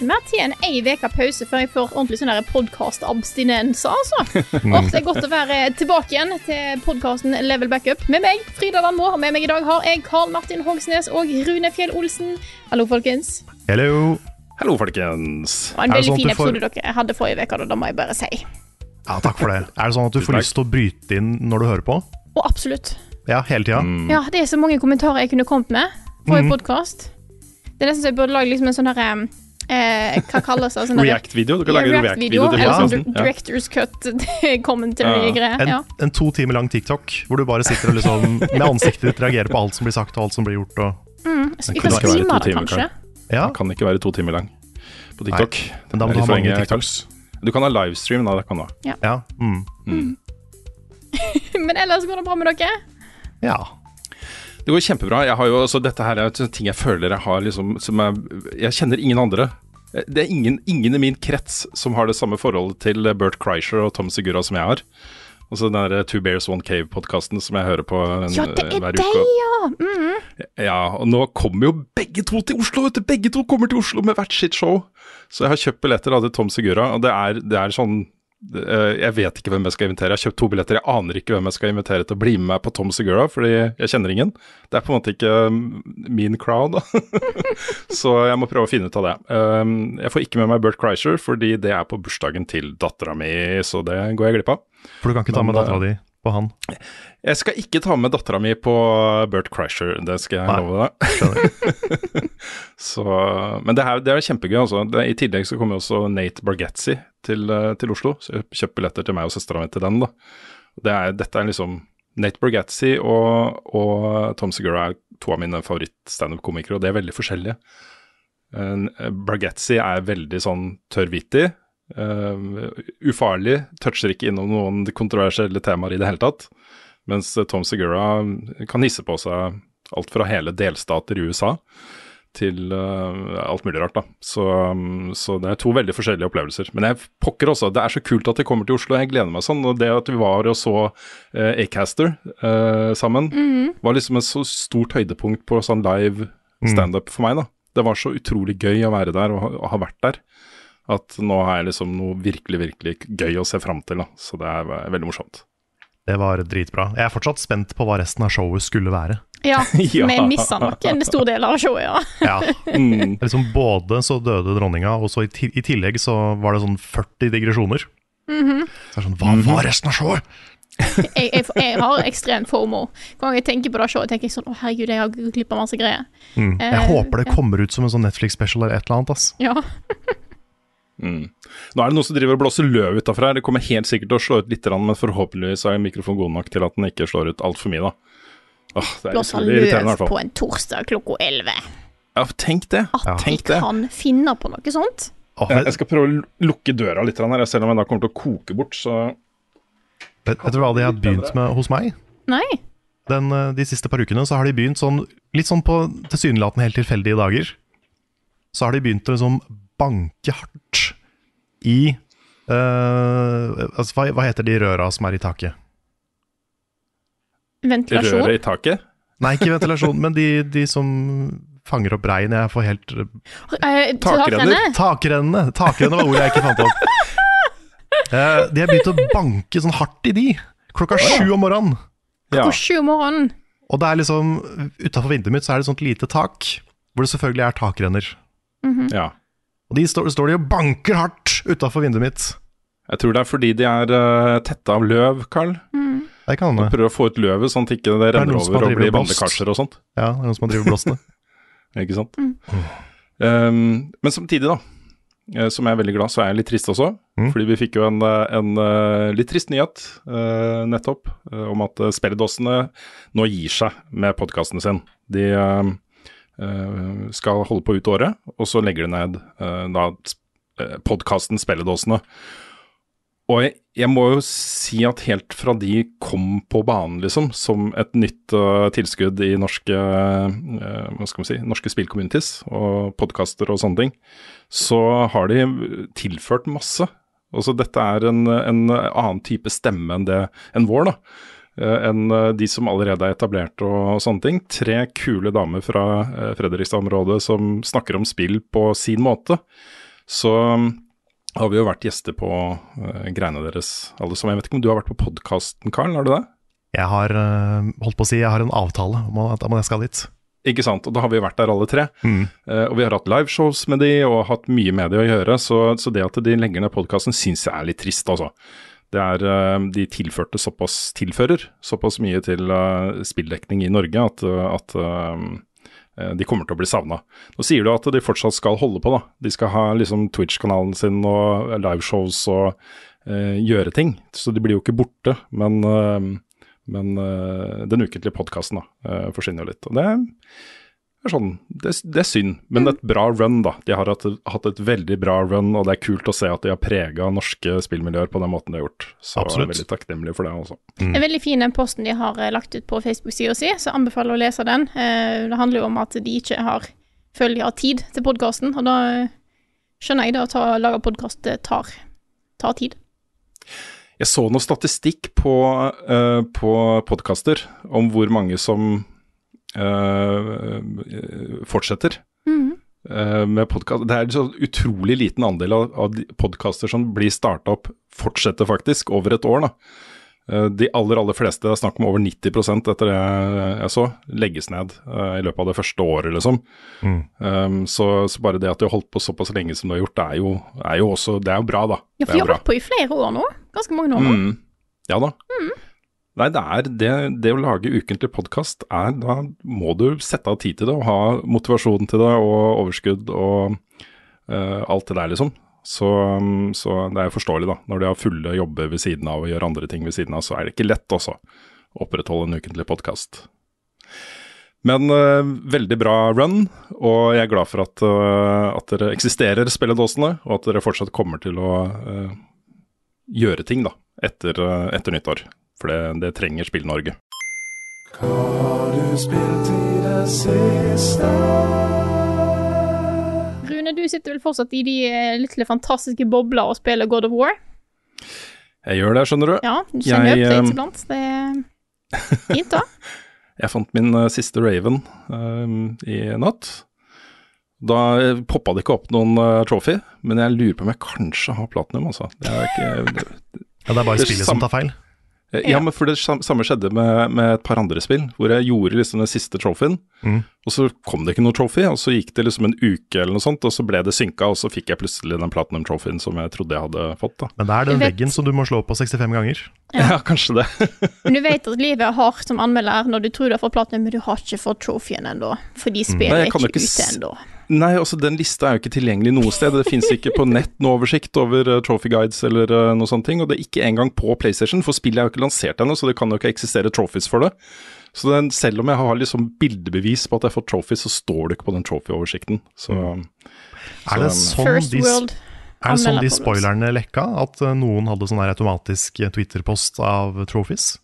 Ikke mer til enn ei uke pause før jeg får ordentlig sånn podkast-abstinenser, altså. Og det er godt å være tilbake igjen til podkasten Level Backup med meg, Frida. Og med meg i dag har jeg Karl Martin Hogsnes og Rune Fjell Olsen. Hallo, folkens. Hello. Hallo, folkens. Var en veldig sånn fin du får- episode dere hadde forrige uke, da, må jeg bare si. Ja, takk for det. Er det sånn at du får lyst til å bryte inn når du hører på? Og absolutt. Ja, hele tida? Mm. Ja, det er så mange kommentarer jeg kunne kommet med på en Mhm. podkast. Det er nesten så jeg burde lage liksom en sånn herre eh, Hva kalles det? Sånn React-video. Du kan Ja, lage en React-video, til sånn. Ja. Directors Cut commentary Ja. En, Ja. en to timer lang TikTok hvor du bare sitter og liksom med ansiktet ditt reagerer på alt som blir sagt og alt som blir gjort. Og, Mm. Så vi kunne kan ikke være streame to det, timer, kanskje. ja, Den kan ikke være to timer lang på TikTok. men da må Det du ha mange TikToks. Du kan ha livestream, da. Det kan du ha. Ja, mm. Men ellers går det bra med dere? ja. Det går kjempebra. Jeg har jo, altså, dette her er ting jeg føler jeg har liksom som jeg, Jeg kjenner ingen andre. Det er ingen, ingen i min krets som har det samme forholdet til Bert Kreischer og Tom Segura som jeg har. Altså den der Two Bears One Cave-podkasten som jeg hører på en, Ja, det eh, er hver deg, uke. ja! Mm. Ja, og nå kommer jo begge to til Oslo, vet du. Begge to kommer til Oslo med hvert sitt show. Så jeg har kjøpt billetter da, til Tom Segura, og det er, det er sånn eh, Jeg vet ikke hvem jeg skal invitere. Jeg har kjøpt to billetter. Jeg aner ikke hvem jeg skal invitere til å bli med meg på Tom Segura, fordi jeg kjenner ingen. Det er på en måte ikke mm, min crowd. Så jeg må prøve å finne ut av det. Um, jeg får ikke med meg Bert Kreischer, fordi det er på bursdagen til dattera mi, så det går jeg glipp av. For du kan ikke ta med dattera di på han. Jeg skal ikke ta med dattera mi på Bert Kreischer, det skal jeg Nei, love deg. så, men det, her, det er kjempegøy, altså. Det, I tillegg så kommer også Nate Bargetzi til, eh, til Oslo, så jeg kjøper billetter til meg og søstera mi til den. da. Det er, dette er liksom Nate Bargetzi og, og Tom Segura er to av mine favoritt-standup-komikere, og de er veldig forskjellige. Bargetzi er veldig sånn tørrvittig. uh, ufarlig, toucher ikke innom noen kontroversielle temaer i det hele tatt. Mens eh, Tom Segura kan hisse på seg alt fra hele delstater i USA til uh, alt mulig rart, da. Så, um, så det er to veldig forskjellige opplevelser. Men jeg pokker også, det er så kult at de kommer til Oslo, jeg gleder meg sånn. Og det at vi var og så uh, Acaster uh, sammen, var liksom et så stort høydepunkt på sånn live standup for meg, da. Det var så utrolig gøy å være der og, ha- og ha vært der. At nå har jeg liksom noe virkelig, virkelig gøy å se fram til, da. Så det er eh, veldig morsomt. Det var dritbra. Jeg er fortsatt spent på hva resten av showet skulle være. Ja, Ja. vi missa nok en stor del av showet, ja. Ja, Mm. liksom Både så døde dronninga, og så i, i tillegg så var det sånn 40 digresjoner. Mhm. Så det er sånn, Hva var resten av showet?! Jeg, jeg, jeg har ekstremt fomo. Hver gang jeg tenker på det showet, tenker jeg sånn Å, herregud, jeg har glipp av masse greier. Mm. Jeg uh, håper det kommer ut som en sånn Netflix-special eller et eller annet. ass. Ja. Mm. Nå er det noen som driver og blåser løv utafor her. Det kommer helt sikkert til å slå ut litt, men forhåpentligvis er mikrofonen god nok til at den ikke slår ut altfor mye, da. Åh, det er Blåser løv på en torsdag klokka elleve. Ja, tenk det. At ja. Tenk det. kan finne på noe sånt. Jeg, jeg skal prøve å lukke døra litt, her, selv om jeg da kommer til å koke bort, så vet, vet du hva de har begynt med hos meg? Nei. Den, eh, de siste par ukene så har de begynt sånn litt sånn på tilsynelatende helt tilfeldige dager. Så har de begynt å liksom banke hardt i uh, altså, hva, hva heter de røra som er i taket? Ventilasjon. røret i taket. Nei, ikke ventilasjon, men de, de som fanger opp regn. Jeg får helt uh, Takrenner. takrenne. Takrennene! Takrennene var ordet jeg ikke fant opp. Uh, de har begynt å banke sånn hardt i de, klokka sju om morgenen. Ja. Klokka sju om morgenen. Og det er liksom, utafor vinduet mitt så er det et sånt lite tak, hvor det selvfølgelig er takrenner. ja. Og de står, står de og banker hardt utafor vinduet mitt. Jeg tror det er fordi de er uh, tette av løv, Carl. Mm. Det kan hende. Prøver å få ut løvet sånn at ikke det er renner det over og blir bandekarser og sånt. Ja, det er noen som har drevet blåst det. Ikke sant? Um, men samtidig, da, eh, som jeg er veldig glad, så er jeg litt trist også. Mm. Fordi vi fikk jo en, eh, en eh, litt trist nyhet uh, nettopp eh, om at spelledåsene nå gir seg med podkasten sin. De eh, eh, skal holde på ut året, og så legger de ned uh, da podkasten Spelledåsene. Og jeg, jeg må jo si at helt fra de kom på banen, liksom, som et nytt uh, tilskudd i norske, uh, hva skal si, norske spillcommunities og podkaster og sånne ting, så har de tilført masse. Altså Dette er en, en annen type stemme enn, det, enn vår, da. Enn de som allerede er etablert og, sånne ting. Tre kule damer fra Fredrikstad-området som snakker om spill på sin måte. Så har vi jo vært gjester på uh, greiene deres alle sammen. Jeg vet ikke om du har vært på podkasten, Karl? Har du det? Jeg har uh, holdt på å si, jeg har en avtale om at jeg skal dit. Ikke sant, og da har vi vært der alle tre. Mm. Uh, og vi har hatt liveshows med de og hatt mye med de å gjøre, så, så det at de legger ned podkasten syns jeg er litt trist, altså. Det er, De tilførte såpass, tilfører såpass mye til eh, spilldekning i Norge at, at de kommer til å bli savna. Nå sier du at de fortsatt skal holde på, da. De skal ha liksom Twitch-kanalen sin og liveshows og eh, gjøre ting. Så de blir jo ikke borte. Men, eh, men eh, den ukentlige podkasten uh, forsvinner jo litt. Og det er sånn, det, det er synd, men det er et bra run, da. De har hatt, hatt et veldig bra run, og det er kult å se at de har prega norske spillmiljøer på den måten de har gjort. Så Absolutt. jeg er veldig takknemlig for det også. En veldig fin den posten de har eh, lagt ut på Facebook-sida si, så jeg anbefaler å lese den. Eh, Det handler jo om at de ikke har føler de har tid til podkasten, og da eh, skjønner jeg det å lage podkast tar, tar tid. Jeg så noe statistikk på, uh, på podkaster om hvor mange som fortsetter Mm. uh, med podkast. Det er en så utrolig liten andel av, av podkaster som blir starta opp, fortsetter faktisk, over et år. da. Uh, de aller aller fleste, det er snakk om over 90% etter det jeg så, legges ned uh, i løpet av det første året, liksom. Mm. Um, så, så bare det at de har holdt på såpass lenge som de har gjort, det er jo, er jo også Det er jo bra, da. Ja, for de har holdt på i flere år nå. Ganske mange år nå. Mm. Ja da. Nei, det er det, det å lage ukentlig podkast er Da må du sette av tid til det og ha motivasjon til det og overskudd og uh, alt det der, liksom. Så, så det er forståelig, da. Når de har fulle jobber ved siden av og gjør andre ting ved siden av, så er det ikke lett også å opprettholde en ukentlig podkast. Men uh, veldig bra run, og jeg er glad for at, uh, at dere eksisterer, spilledåsene, og at dere fortsatt kommer til å uh, gjøre ting da, etter, etter nyttår. For det, det trenger Spill-Norge. Rune, du sitter vel fortsatt i de litt lille fantastiske bobler og spiller God of War? Jeg gjør det, skjønner du. Ja, du kjenner Jeg, updates eh, iblant. Det er fint, da. Jeg fant min uh, siste Raven eh, i natt. Da poppa det ikke opp noen uh, trophy, men jeg lurer på om jeg kanskje har platinum, altså. Det er ikke, det, Ja, det er bare spillet som tar feil. Eh, Ja, men for det samme skjedde med, med et par andre spill, hvor jeg gjorde liksom den siste trofeen, Mm. og så kom det ikke noe trophy, og så gikk det liksom en uke eller noe sånt, og så ble det synka, og så fikk jeg plutselig den platinum trofeen som jeg trodde jeg hadde fått, da. Men det er den veggen som du må slå på 65 ganger. Ja, kanskje det. Men du vet at livet er hardt som anmelder når du tror du har fått platinum, men du har ikke fått trofeen ennå. Fordi de spiller er jeg ikke ikke ute ennå. Nei, altså den lista er jo ikke tilgjengelig noe sted. Det fins ikke på nett noe oversikt over uh, trophy guides eller uh, noe ting. Og det er ikke engang på PlayStation, for spillet er jo ikke lansert ennå, så det kan jo ikke eksistere trophies for det. Så den, selv om jeg har liksom bildebevis på at jeg har fått trophies, så står det ikke på den trophy-oversikten. Så Er det sånn First de, World er det sånn de spoilerne lekka? At eh, noen hadde sånn automatisk Twitter-post av trophies?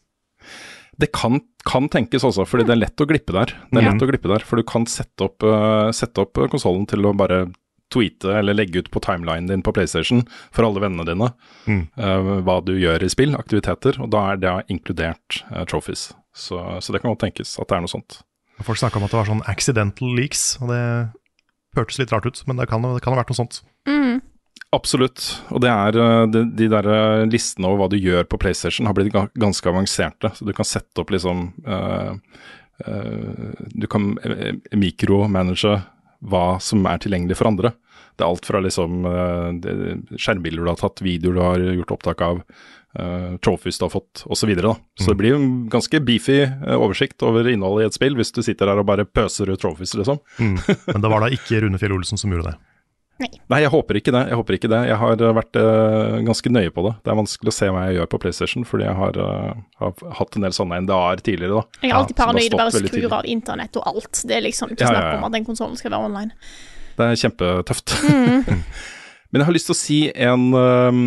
det kan, kan tenkes også, fordi det er lett å glippe der. Det er lett å glippe der, For du kan sette opp, uh, sette opp konsollen til å bare tweete eller legge ut på timelinen din på PlayStation for alle vennene dine Mm. uh, hva du gjør i spill, aktiviteter, og da er det inkludert uh, trophies. Så, så det kan godt tenkes at det er noe sånt. Folk snakka om at det var sånn accidental leaks, og det hørtes litt rart ut, men det kan, det kan ha vært noe sånt. Mm. Absolutt. Og det er eh, de, de der eh, listene over hva du gjør på PlayStation har blitt ganske avanserte. Så du kan sette opp liksom uh, uh, Du kan mikromanage hva som er tilgjengelig for andre. Det er alt fra liksom uh, skjermbilder du har tatt, videoer du har gjort opptak av, uh, trophies du har fått, osv. Så, videre, da. så det blir jo en ganske beefy oversikt over innholdet i et spill, hvis du sitter der og bare pøser ut trophies, liksom. Mm. Men det var da ikke Rune Fjell Olsen som gjorde det? Nei, jeg håper ikke det. Jeg håper ikke det. Jeg har uh, vært ganske nøye på det. Det er vanskelig å se hva jeg gjør på PlayStation, fordi jeg har, har hatt en del sånne NDA-er tidligere, da. Jeg er alltid paranoid, bare skrur av internett og alt. Det er liksom ikke snakk om ja, ja. at den konsollen skal være online. Det er kjempetøft. Mm. Men jeg har lyst til å si en, en,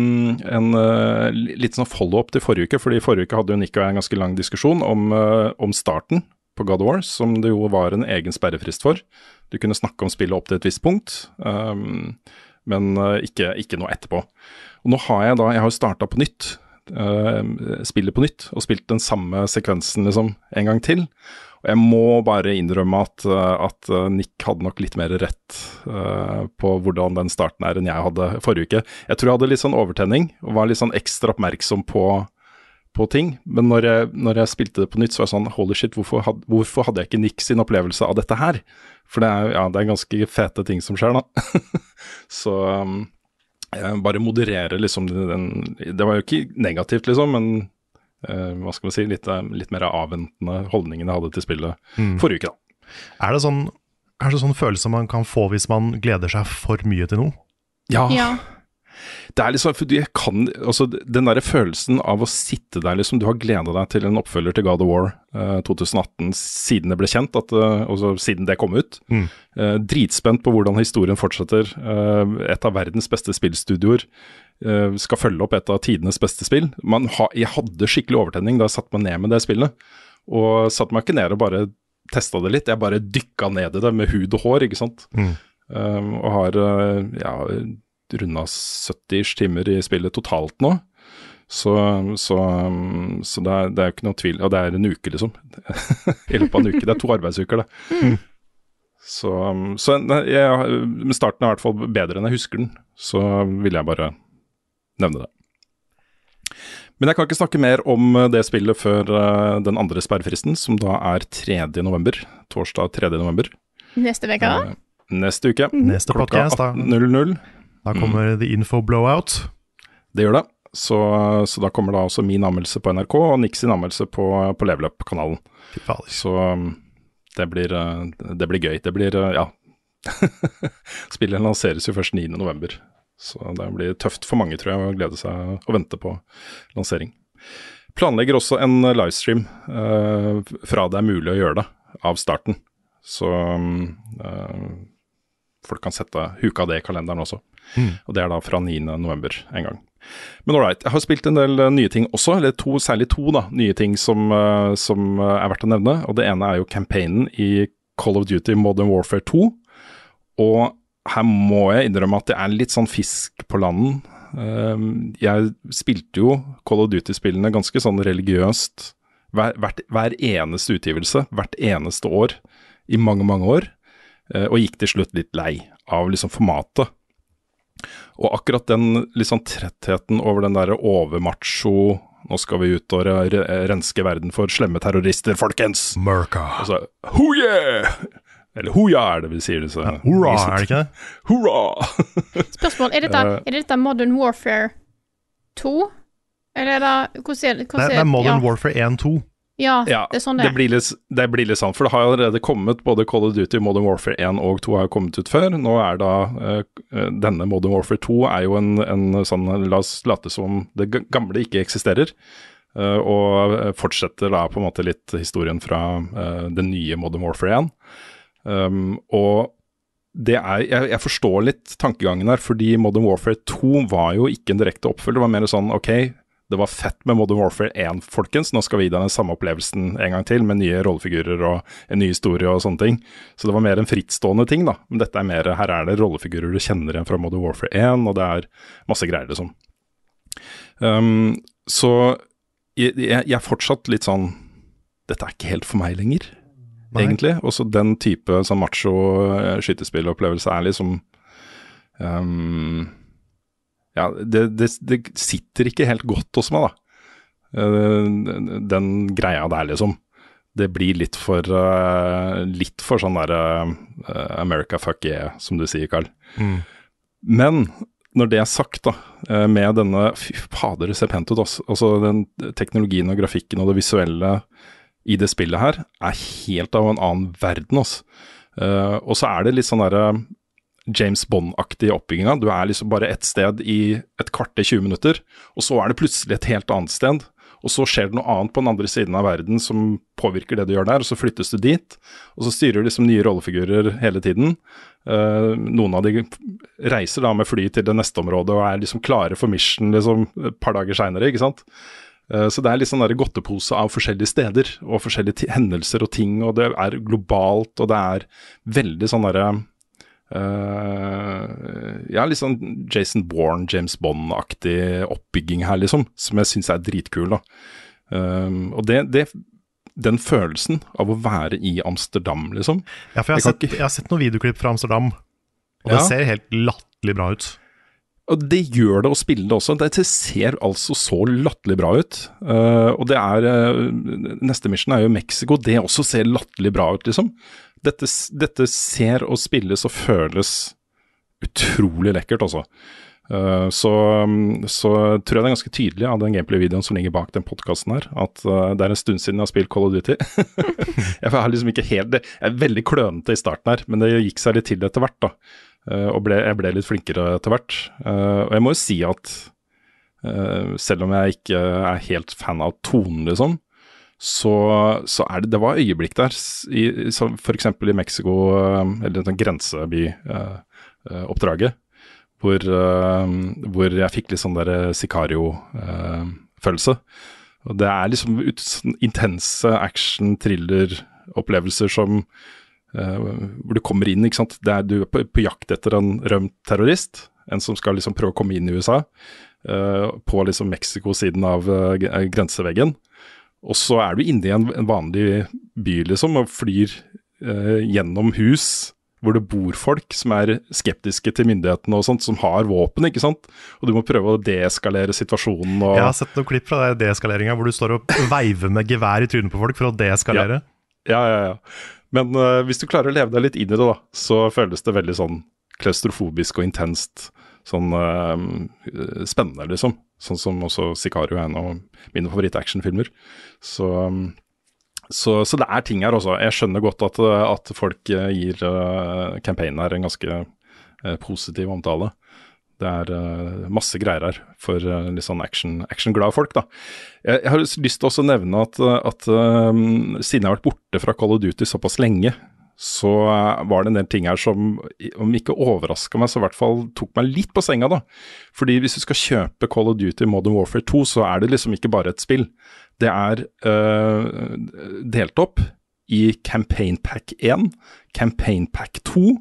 en uh, litt sånn follow-up til forrige uke. fordi Forrige uke hadde Nick og jeg en ganske lang diskusjon om, uh, om starten på God of War, som det jo var en egen sperrefrist for. Du kunne snakke om spillet opp til et visst punkt, um, men uh, ikke, ikke, noe etterpå. Og nå har jeg da Jeg har starta på nytt, spillet på nytt, og spilt den samme sekvensen liksom en gang til. Og jeg må bare innrømme at, eh, at, eh, Nick hadde nok litt mer rett uh, på hvordan den starten er enn jeg hadde forrige uke. Jeg tror jeg hadde litt sånn overtenning og var litt sånn ekstra oppmerksom på, på ting. Men når jeg, når jeg, spilte det på nytt, så var jeg sånn holy shit, hvorfor, had, hvorfor hadde jeg ikke Nick sin opplevelse av dette her? For det er, ja, det er ganske fete ting som skjer, da. så um, jeg bare moderere liksom den Det var jo ikke negativt, liksom, men uh, hva skal man si, litt, eh, litt mer avventende holdningen jeg hadde til spillet mm. forrige uke. da. Er det sånn, er det sånn følelse man kan få hvis man gleder seg for mye til noe? Ja. ja. Det er liksom, for jeg kan, altså Den der følelsen av å sitte der, liksom, du har gleda deg til en oppfølger til God of War eh, 2018 siden det ble kjent, at, altså siden det kom ut. Mm. Eh, dritspent på hvordan historien fortsetter. et av verdens beste spillstudioer skal følge opp et av tidenes beste spill. Ha, jeg hadde skikkelig overtenning da jeg satte meg ned med det spillet. Og satte meg ikke ned og bare testa det litt, jeg bare dykka ned i det med hud og hår, ikke sant. Mm. og har ja runda 70-ish timer i spillet totalt nå. Så, så, så det, er, det, er, ikke noe tvil Og det er en uke, liksom. I løpet av en uke. Det er to arbeidsuker, det. Mm. Så, så jeg, starten er i hvert fall bedre enn jeg husker den. Så vil jeg bare nevne det. Men jeg kan ikke snakke mer om det spillet før uh, den andre sperrefristen, som da er 3. november. Torsdag 3. november. Neste uke? Uh, neste uke. Neste klokka 18.00. Da kommer mm. The Info Blowout. Det gjør det. Så, så, da kommer da også min anmeldelse på NRK og Niks sin anmeldelse på, på Leveløp-kanalen. Så um, det blir, uh, det blir, gøy. Det blir, uh, ja Spillet lanseres jo først 9.11, så det blir tøft for mange, tror jeg, å glede seg og vente på lansering. Planlegger også en livestream eh, fra det er mulig å gjøre det, av starten. Så uh, folk kan sette huka det i kalenderen også. Mm. Og det er da fra 9.11. en gang. Men right, jeg har spilt en del uh, nye ting også, eller to, særlig to da, nye ting som, uh, som uh, er verdt å nevne. Og Det ene er jo campaignen i Call of Duty Modern Warfare 2. Og her må jeg innrømme at det er litt sånn fisk på landen. Um, jeg spilte jo Call of Duty-spillene ganske sånn religiøst hver, hvert, hver, eneste utgivelse, hvert eneste år i mange, mange år. og gikk til slutt litt lei av liksom formatet. Og akkurat den liksom trettheten over den derre overmacho nå skal vi ut og renske verden for slemme terrorister, folkens! Merka. Altså, ho yeah! Eller hoja, er det vi sier. Så, ja, hurra, er det ikke det? Hurra! Spørsmål, er dette, er dette Modern Warfare 2? Eller er det Hvordan er det? det, er Modern ja. Warfare 1-2. Ja, ja, det er sånn det er. Det blir, litt, det blir litt sant, for det har allerede kommet både Call of Duty Modern Warfare 1 og 2 har kommet ut før. Nå er da uh, denne Modern Warfare 2 er jo en, en sånn La oss late som det gamle ikke eksisterer. Uh, og fortsetter da på en måte litt historien fra den nye Modern Warfare 1. Um, og det er, jeg, jeg, forstår litt tankegangen her, fordi Modern Warfare 2 var jo ikke en direkte oppfølger. Det var mer sånn OK, det var fett med Modern Warfare 1, folkens. Nå skal vi gi deg den samme opplevelsen en gang til, med nye rollefigurer og en ny historie og sånne ting. Så det var mer en frittstående ting, da. Men dette er mer Her er det rollefigurer du kjenner igjen fra Modern Warfare 1, og det er masse greier, liksom. Um, så jeg, jeg, er fortsatt litt sånn Dette er ikke helt for meg lenger, Nei. egentlig. Også den type sånn macho eh, skytespillopplevelse er liksom um, ja, det, det, det, sitter ikke helt godt hos meg, da. Eh, den greia der, liksom. Det blir litt for uh, litt for sånn derre uh, America fuck yeah, som du sier, Carl. Mm. Men når det er sagt, da, eh, med denne Fy fader, det ser pent ut, altså. altså. Den teknologien og grafikken og det visuelle i det spillet her er helt av en annen verden, altså. Og så er det litt sånn derre James Bond-aktige oppbygginga. Du er liksom bare ett sted i et kvarter 20 minutter, og så er det plutselig et helt annet sted. Og så skjer det noe annet på den andre siden av verden som påvirker det du gjør der, og så flyttes du dit. Og så styrer du liksom nye rollefigurer hele tiden. Uh, noen av de reiser da med fly til det neste området og er liksom klare for mission liksom et par dager seinere, ikke sant. Uh, så det er litt sånn godtepose av forskjellige steder og forskjellige hendelser og ting, og det er globalt, og det er veldig sånn derre Uh, ja, litt sånn Jason Bourne, James Bond-aktig oppbygging her, liksom, som jeg syns er dritkul. da. Um, og det, det, den følelsen av å være i Amsterdam, liksom Ja, for jeg har, jeg sett, ikke... jeg har sett, noen videoklipp fra Amsterdam, og ja. det ser helt latterlig bra ut. Og det gjør det å spille det også. Det ser altså så latterlig bra ut. Uh, og det er uh, Neste mission er jo Mexico. Det også ser latterlig bra ut, liksom dette, dette, ser og spilles og føles utrolig lekkert, altså. Uh, så, så, tror jeg det er ganske tydelig av den gameplay-videoen som ligger bak den podkasten her, at uh, det er en stund siden jeg har spilt Call of Duty. jeg har liksom ikke helt Jeg er veldig klønete i starten her, men det gikk seg litt til etter hvert, da. Uh, og ble, jeg ble litt flinkere etter hvert. og jeg må jo si at selv om jeg ikke er helt fan av tonen, liksom, så, så, er det Det var øyeblikk der, i, f.eks. i Mexico, eh, eller den grenseby-oppdraget, hvor, eh, hvor, jeg fikk litt sånn der Sicario-følelse. Og Det er liksom ut, sånn intense action-thriller-opplevelser som hvor du kommer inn, ikke sant. Er, du er på, på, jakt etter en rømt terrorist, en som skal liksom prøve å komme inn i USA. på liksom Mexico-siden av grenseveggen. Og så er du inne i en, en vanlig by, liksom, og flyr eh, gjennom hus hvor det bor folk som er skeptiske til myndighetene og sånt, som har våpen, ikke sant. Og du må prøve å deeskalere situasjonen. Og... Jeg har sett noen klipp fra deeskaleringa hvor du står og veiver med gevær i trynet på folk for å deeskalere. Ja, ja, ja. ja. Men uh, hvis du klarer å leve deg litt inn i det, da, så føles det veldig sånn klaustrofobisk og intenst. Sånn uh, spennende, liksom. Sånn som også Sicario er en av mine favoritt-actionfilmer. Så, så, så, det er ting her også. Jeg skjønner godt at, at folk gir uh, campaignen her en ganske uh, positiv omtale. Det er uh, masse greier her for uh, litt sånn action, actionglade folk, da. Jeg, jeg, har lyst til å nevne at, at um, siden jeg har vært borte fra Call of Duty såpass lenge, så var det en del ting her som, om ikke overraska meg, så i hvert fall tok meg litt på senga, da. Fordi hvis du skal kjøpe Call of Duty Modern Warfare 2, så er det liksom ikke bare et spill. Det er øh, delt opp i Campaign Pack 1, Campaign Pack 2,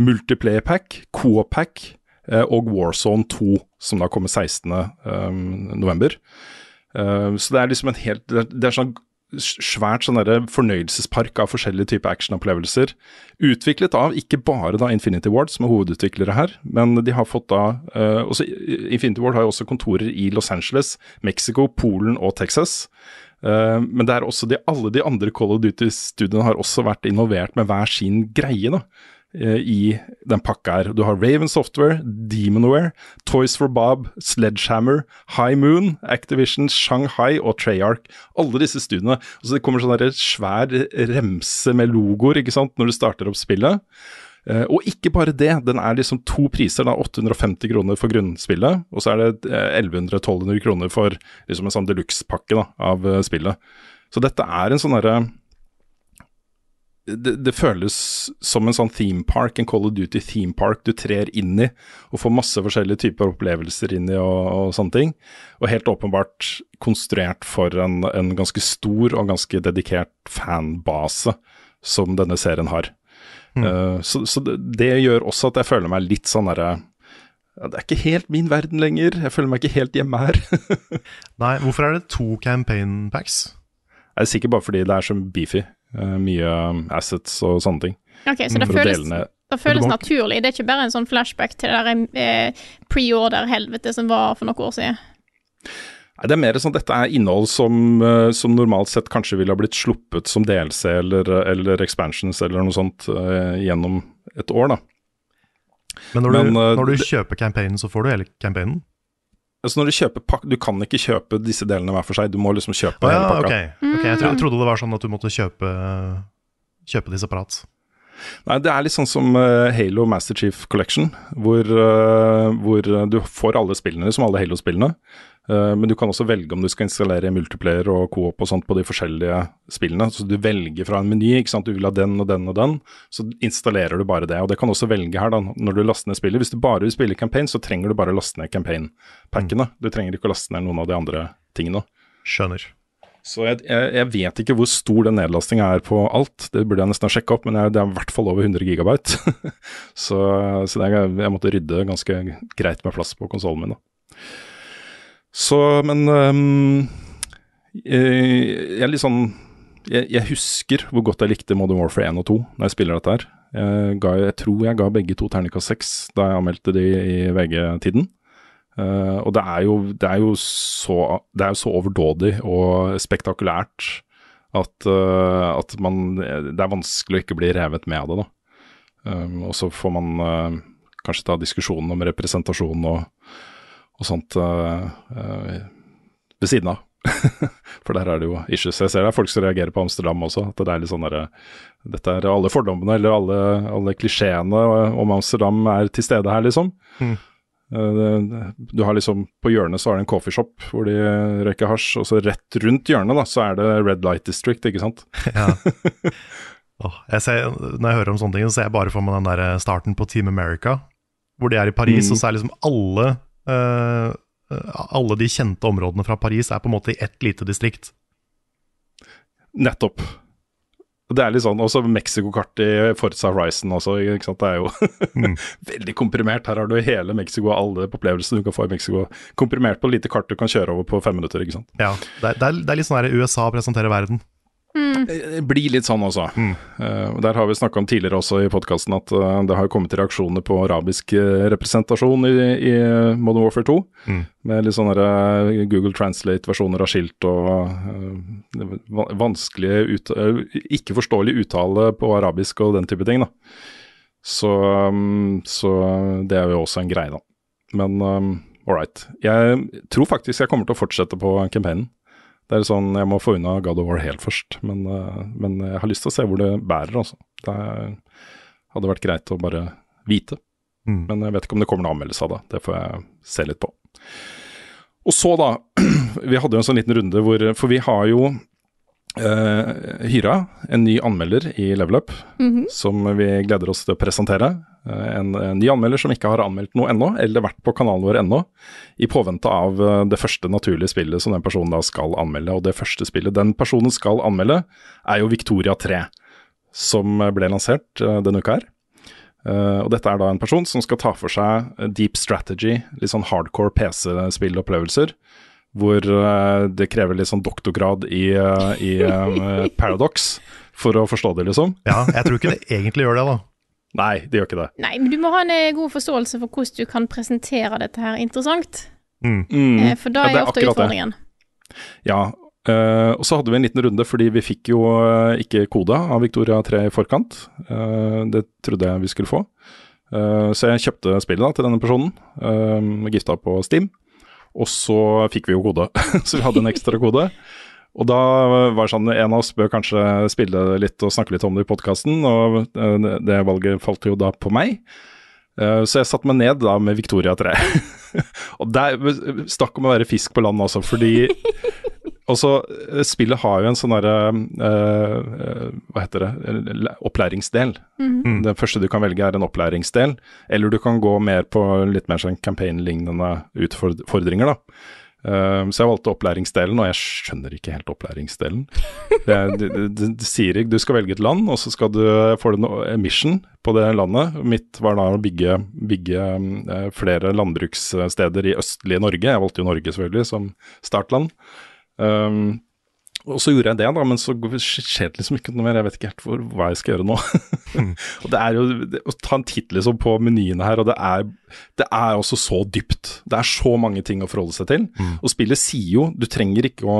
Multiplayer Pack, Coop Pack øh, og Warzone 2, som da kommer 16. Øh, november. Uh, så det er liksom en helt Det er, det er sånn svært sånn fornøyelsespark av forskjellige typer actionopplevelser. Utviklet av ikke bare da Infinity Ward, som er hovedutviklere her, men de har fått da uh, også, Infinity Ward har jo også kontorer i Los Angeles, Mexico, Polen og Texas. Uh, men det er også de, alle de andre Call of Duty-studiene har også vært involvert med hver sin greie. da. Eh, i den pakka her. Du har Raven Software, Demonware, Toys for Bob, Sledgehammer, High Moon, Activision, Shanghai og Treyarch. Alle disse studiene. Og så Det kommer sånn svær remse med logoer ikke sant, når du starter opp spillet. Uh, og ikke bare det, den er liksom to priser, da 850 kroner for grunnspillet, og så er det 1100-1200 kroner for liksom en sånn deluxe-pakke av spillet. Så dette er en sånn herre det, det, føles som en sånn theme park, en Call of Duty theme park du trer inn i og får masse forskjellige typer opplevelser inn i og, og sånne ting. Og helt åpenbart konstruert for en, en, ganske stor og ganske dedikert fanbase som denne serien har. Mm. Uh, så, så det, det, gjør også at jeg føler meg litt sånn derre det er ikke helt min verden lenger. Jeg føler meg ikke helt hjemme her. Nei, hvorfor er det to campaign packs? Det er sikkert bare fordi det er så beefy. Uh, mye assets og sånne ting. Ok, Så det føles, det føles naturlig? Det er ikke bare en sånn flashback til det der eh, pre-order-helvete som var for noen år siden? Nei, Det er mer sånn at dette er innhold som, uh, som, normalt sett kanskje ville ha blitt sluppet som DLC eller, eller expansions eller noe sånt eh, gjennom et år, da. Men når du, Men, eh, når du kjøper campaignen, så får du hele campaignen? Altså når Du kjøper pakk, du kan ikke kjøpe disse delene hver for seg, du må liksom kjøpe ah, ja, hele pakka. Okay. Okay, jeg, tro, jeg trodde det var sånn at du måtte kjøpe, kjøpe de separat. Nei, det er litt sånn som eh, Halo Master Chief Collection, hvor, eh, hvor du får alle spillene, som alle Halo-spillene. Eh, men du kan også velge om du skal installere multiplayer og co-op og sånt på de forskjellige spillene. Så du velger fra en meny, ikke sant. Du vil ha den og den og den. Så installerer du bare det. Og det kan også velge her, da, når du laster ned spillet. Hvis du bare vil spille campaign, så trenger du bare å laste ned campaign-packene. Du trenger ikke å laste ned noen av de andre tingene. Skjønner. Så jeg, jeg, jeg vet ikke hvor stor den nedlastinga er på alt, det burde jeg nesten sjekke opp, men jeg, det er i hvert fall over 100 gigabyte. så så er, jeg måtte rydde ganske greit med plass på konsollen min, da. Så, men um, jeg, er litt sånn jeg, jeg husker hvor godt jeg likte Modern Warfare 1 og 2 når jeg spiller dette her. Jeg, ga, jeg tror jeg ga begge to terningkast 6 da jeg anmeldte de i VG-tiden. Uh, og det er, jo, det, er jo så, det er jo så overdådig og spektakulært at, uh, at man Det er vanskelig å ikke bli revet med det, da. Um, og så får man uh, kanskje ta diskusjonen om representasjon og, og sånt eh, eh, ved siden av. For der er det jo issues. Jeg ser det er folk som reagerer på Amsterdam også. At det er litt sånn derre Dette er alle fordommene eller alle, alle klisjeene om Amsterdam er til stede her, liksom. Mm. Eh, Du har liksom På hjørnet så er det en coffeeshop hvor de røyker hasj, og så rett rundt hjørnet da, så er det Red Light District, ikke sant. Ja. oh, jeg ser, når jeg hører om sånne ting, så ser jeg bare for meg den der starten på Team America, hvor de er i Paris, Mm. og så er liksom alle eh, Alle de kjente områdene fra Paris er på en måte i ett lite distrikt. Nettopp. Det er litt sånn, også Mexico-kart i Forza Horizon også, ikke sant. Det er jo Mm. veldig komprimert. Her har du hele Mexico og alle opplevelsene du kan få i Mexico. Komprimert på et lite kart du kan kjøre over på fem minutter, ikke sant. Ja, det er, det er, litt sånn der USA presenterer verden. Det blir litt sånn også. Mm. Uh, der har vi snakka om tidligere også i podkasten at uh, det har kommet reaksjoner på arabisk eh, representasjon i, i Modern Warfare 2. Mm. Med litt sånne eh, Google Translate-versjoner av skilt og uh, vanskelige ut, eh, ikke forståelig uttale på arabisk og den type ting. da. Så, um, så det er jo også en greie, da. Men um, all right. Jeg tror faktisk jeg kommer til å fortsette på campaignen. Det er sånn, Jeg må få unna God of War helt først, men, uh, men jeg har lyst til å se hvor det bærer. altså. Det hadde vært greit å bare vite. Mm. Men jeg vet ikke om det kommer noen anmeldelse av det. Det får jeg se litt på. Og så, da. Vi hadde jo en sånn liten runde hvor For vi har jo eh, hyra en ny anmelder i Level Up, som vi gleder oss til å presentere. Eh, en, en ny anmelder som ikke har anmeldt noe ennå, eller vært på kanalen vår ennå, i påvente av eh, det første naturlige spillet som den personen da skal anmelde. Og det første spillet den personen skal anmelde, er jo Victoria 3, som ble lansert eh, denne uka her. Og dette er da en person som skal ta for seg deep strategy, litt sånn hardcore PC-spillopplevelser. Hvor det krever litt sånn doktorgrad i, i Paradox for å forstå det, liksom. Ja, jeg tror ikke det egentlig gjør det, da. Nei, det gjør ikke det. Nei, men du må ha en eh, god forståelse for hvordan du kan presentere dette her interessant. Mm. Mm. Eh, For da er det er ofte det. utfordringen. Ja, Uh, og så hadde vi en liten runde fordi vi fikk jo ikke koda av Victoria 3 i forkant. Uh, det trodde jeg vi skulle få. Uh, så jeg kjøpte spillet da til denne personen, uh, gifta på Steam. Og så fikk vi jo kode, så vi hadde en ekstra kode. Og da var det sånn, en av oss bør kanskje spille litt og snakke litt om det i podkasten, og eh, det- valget falt jo da på meg. Eh, Så jeg satte meg ned da med Victoria 3. og der stakk om å være fisk på land også, fordi også, eh, spillet har jo en sånn derre uh, Hva heter det? Opplæringsdel. Mm. Det første du kan velge er en opplæringsdel, eller du kan gå mer på litt mer sånn campaign-lignende utfordringer, da. Eh, så jeg valgte opplæringsdelen, og jeg skjønner ikke helt opplæringsdelen. Det, det, det, det sier ikke Du skal velge et land, og så skal du få en mission på det landet. Mitt var da å bygge, bygge eh, flere landbrukssteder i østlige Norge. Jeg valgte jo Norge selvfølgelig som startland. Um, og så gjorde jeg det, da, men så skjer det liksom ikke noe mer. Jeg vet ikke helt hvor, hva jeg skal gjøre nå. og det er jo det, Å ta en titt liksom på menyene her, og det er, det er også så dypt. Det er så mange ting å forholde seg til. Mm. Og spillet sier jo Du trenger ikke å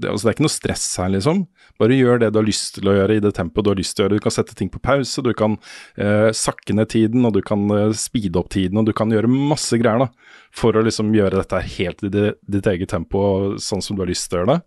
det, altså, det er ikke noe stress her, liksom. Bare gjør det du har lyst til å gjøre i det tempoet du har lyst til å gjøre. Du kan sette ting på pause, du kan eh, sakke ned tiden, og du kan eh, speede opp tiden, og du kan gjøre masse greier da, for å liksom gjøre dette helt i det, ditt eget tempo, sånn som du har lyst til å gjøre det.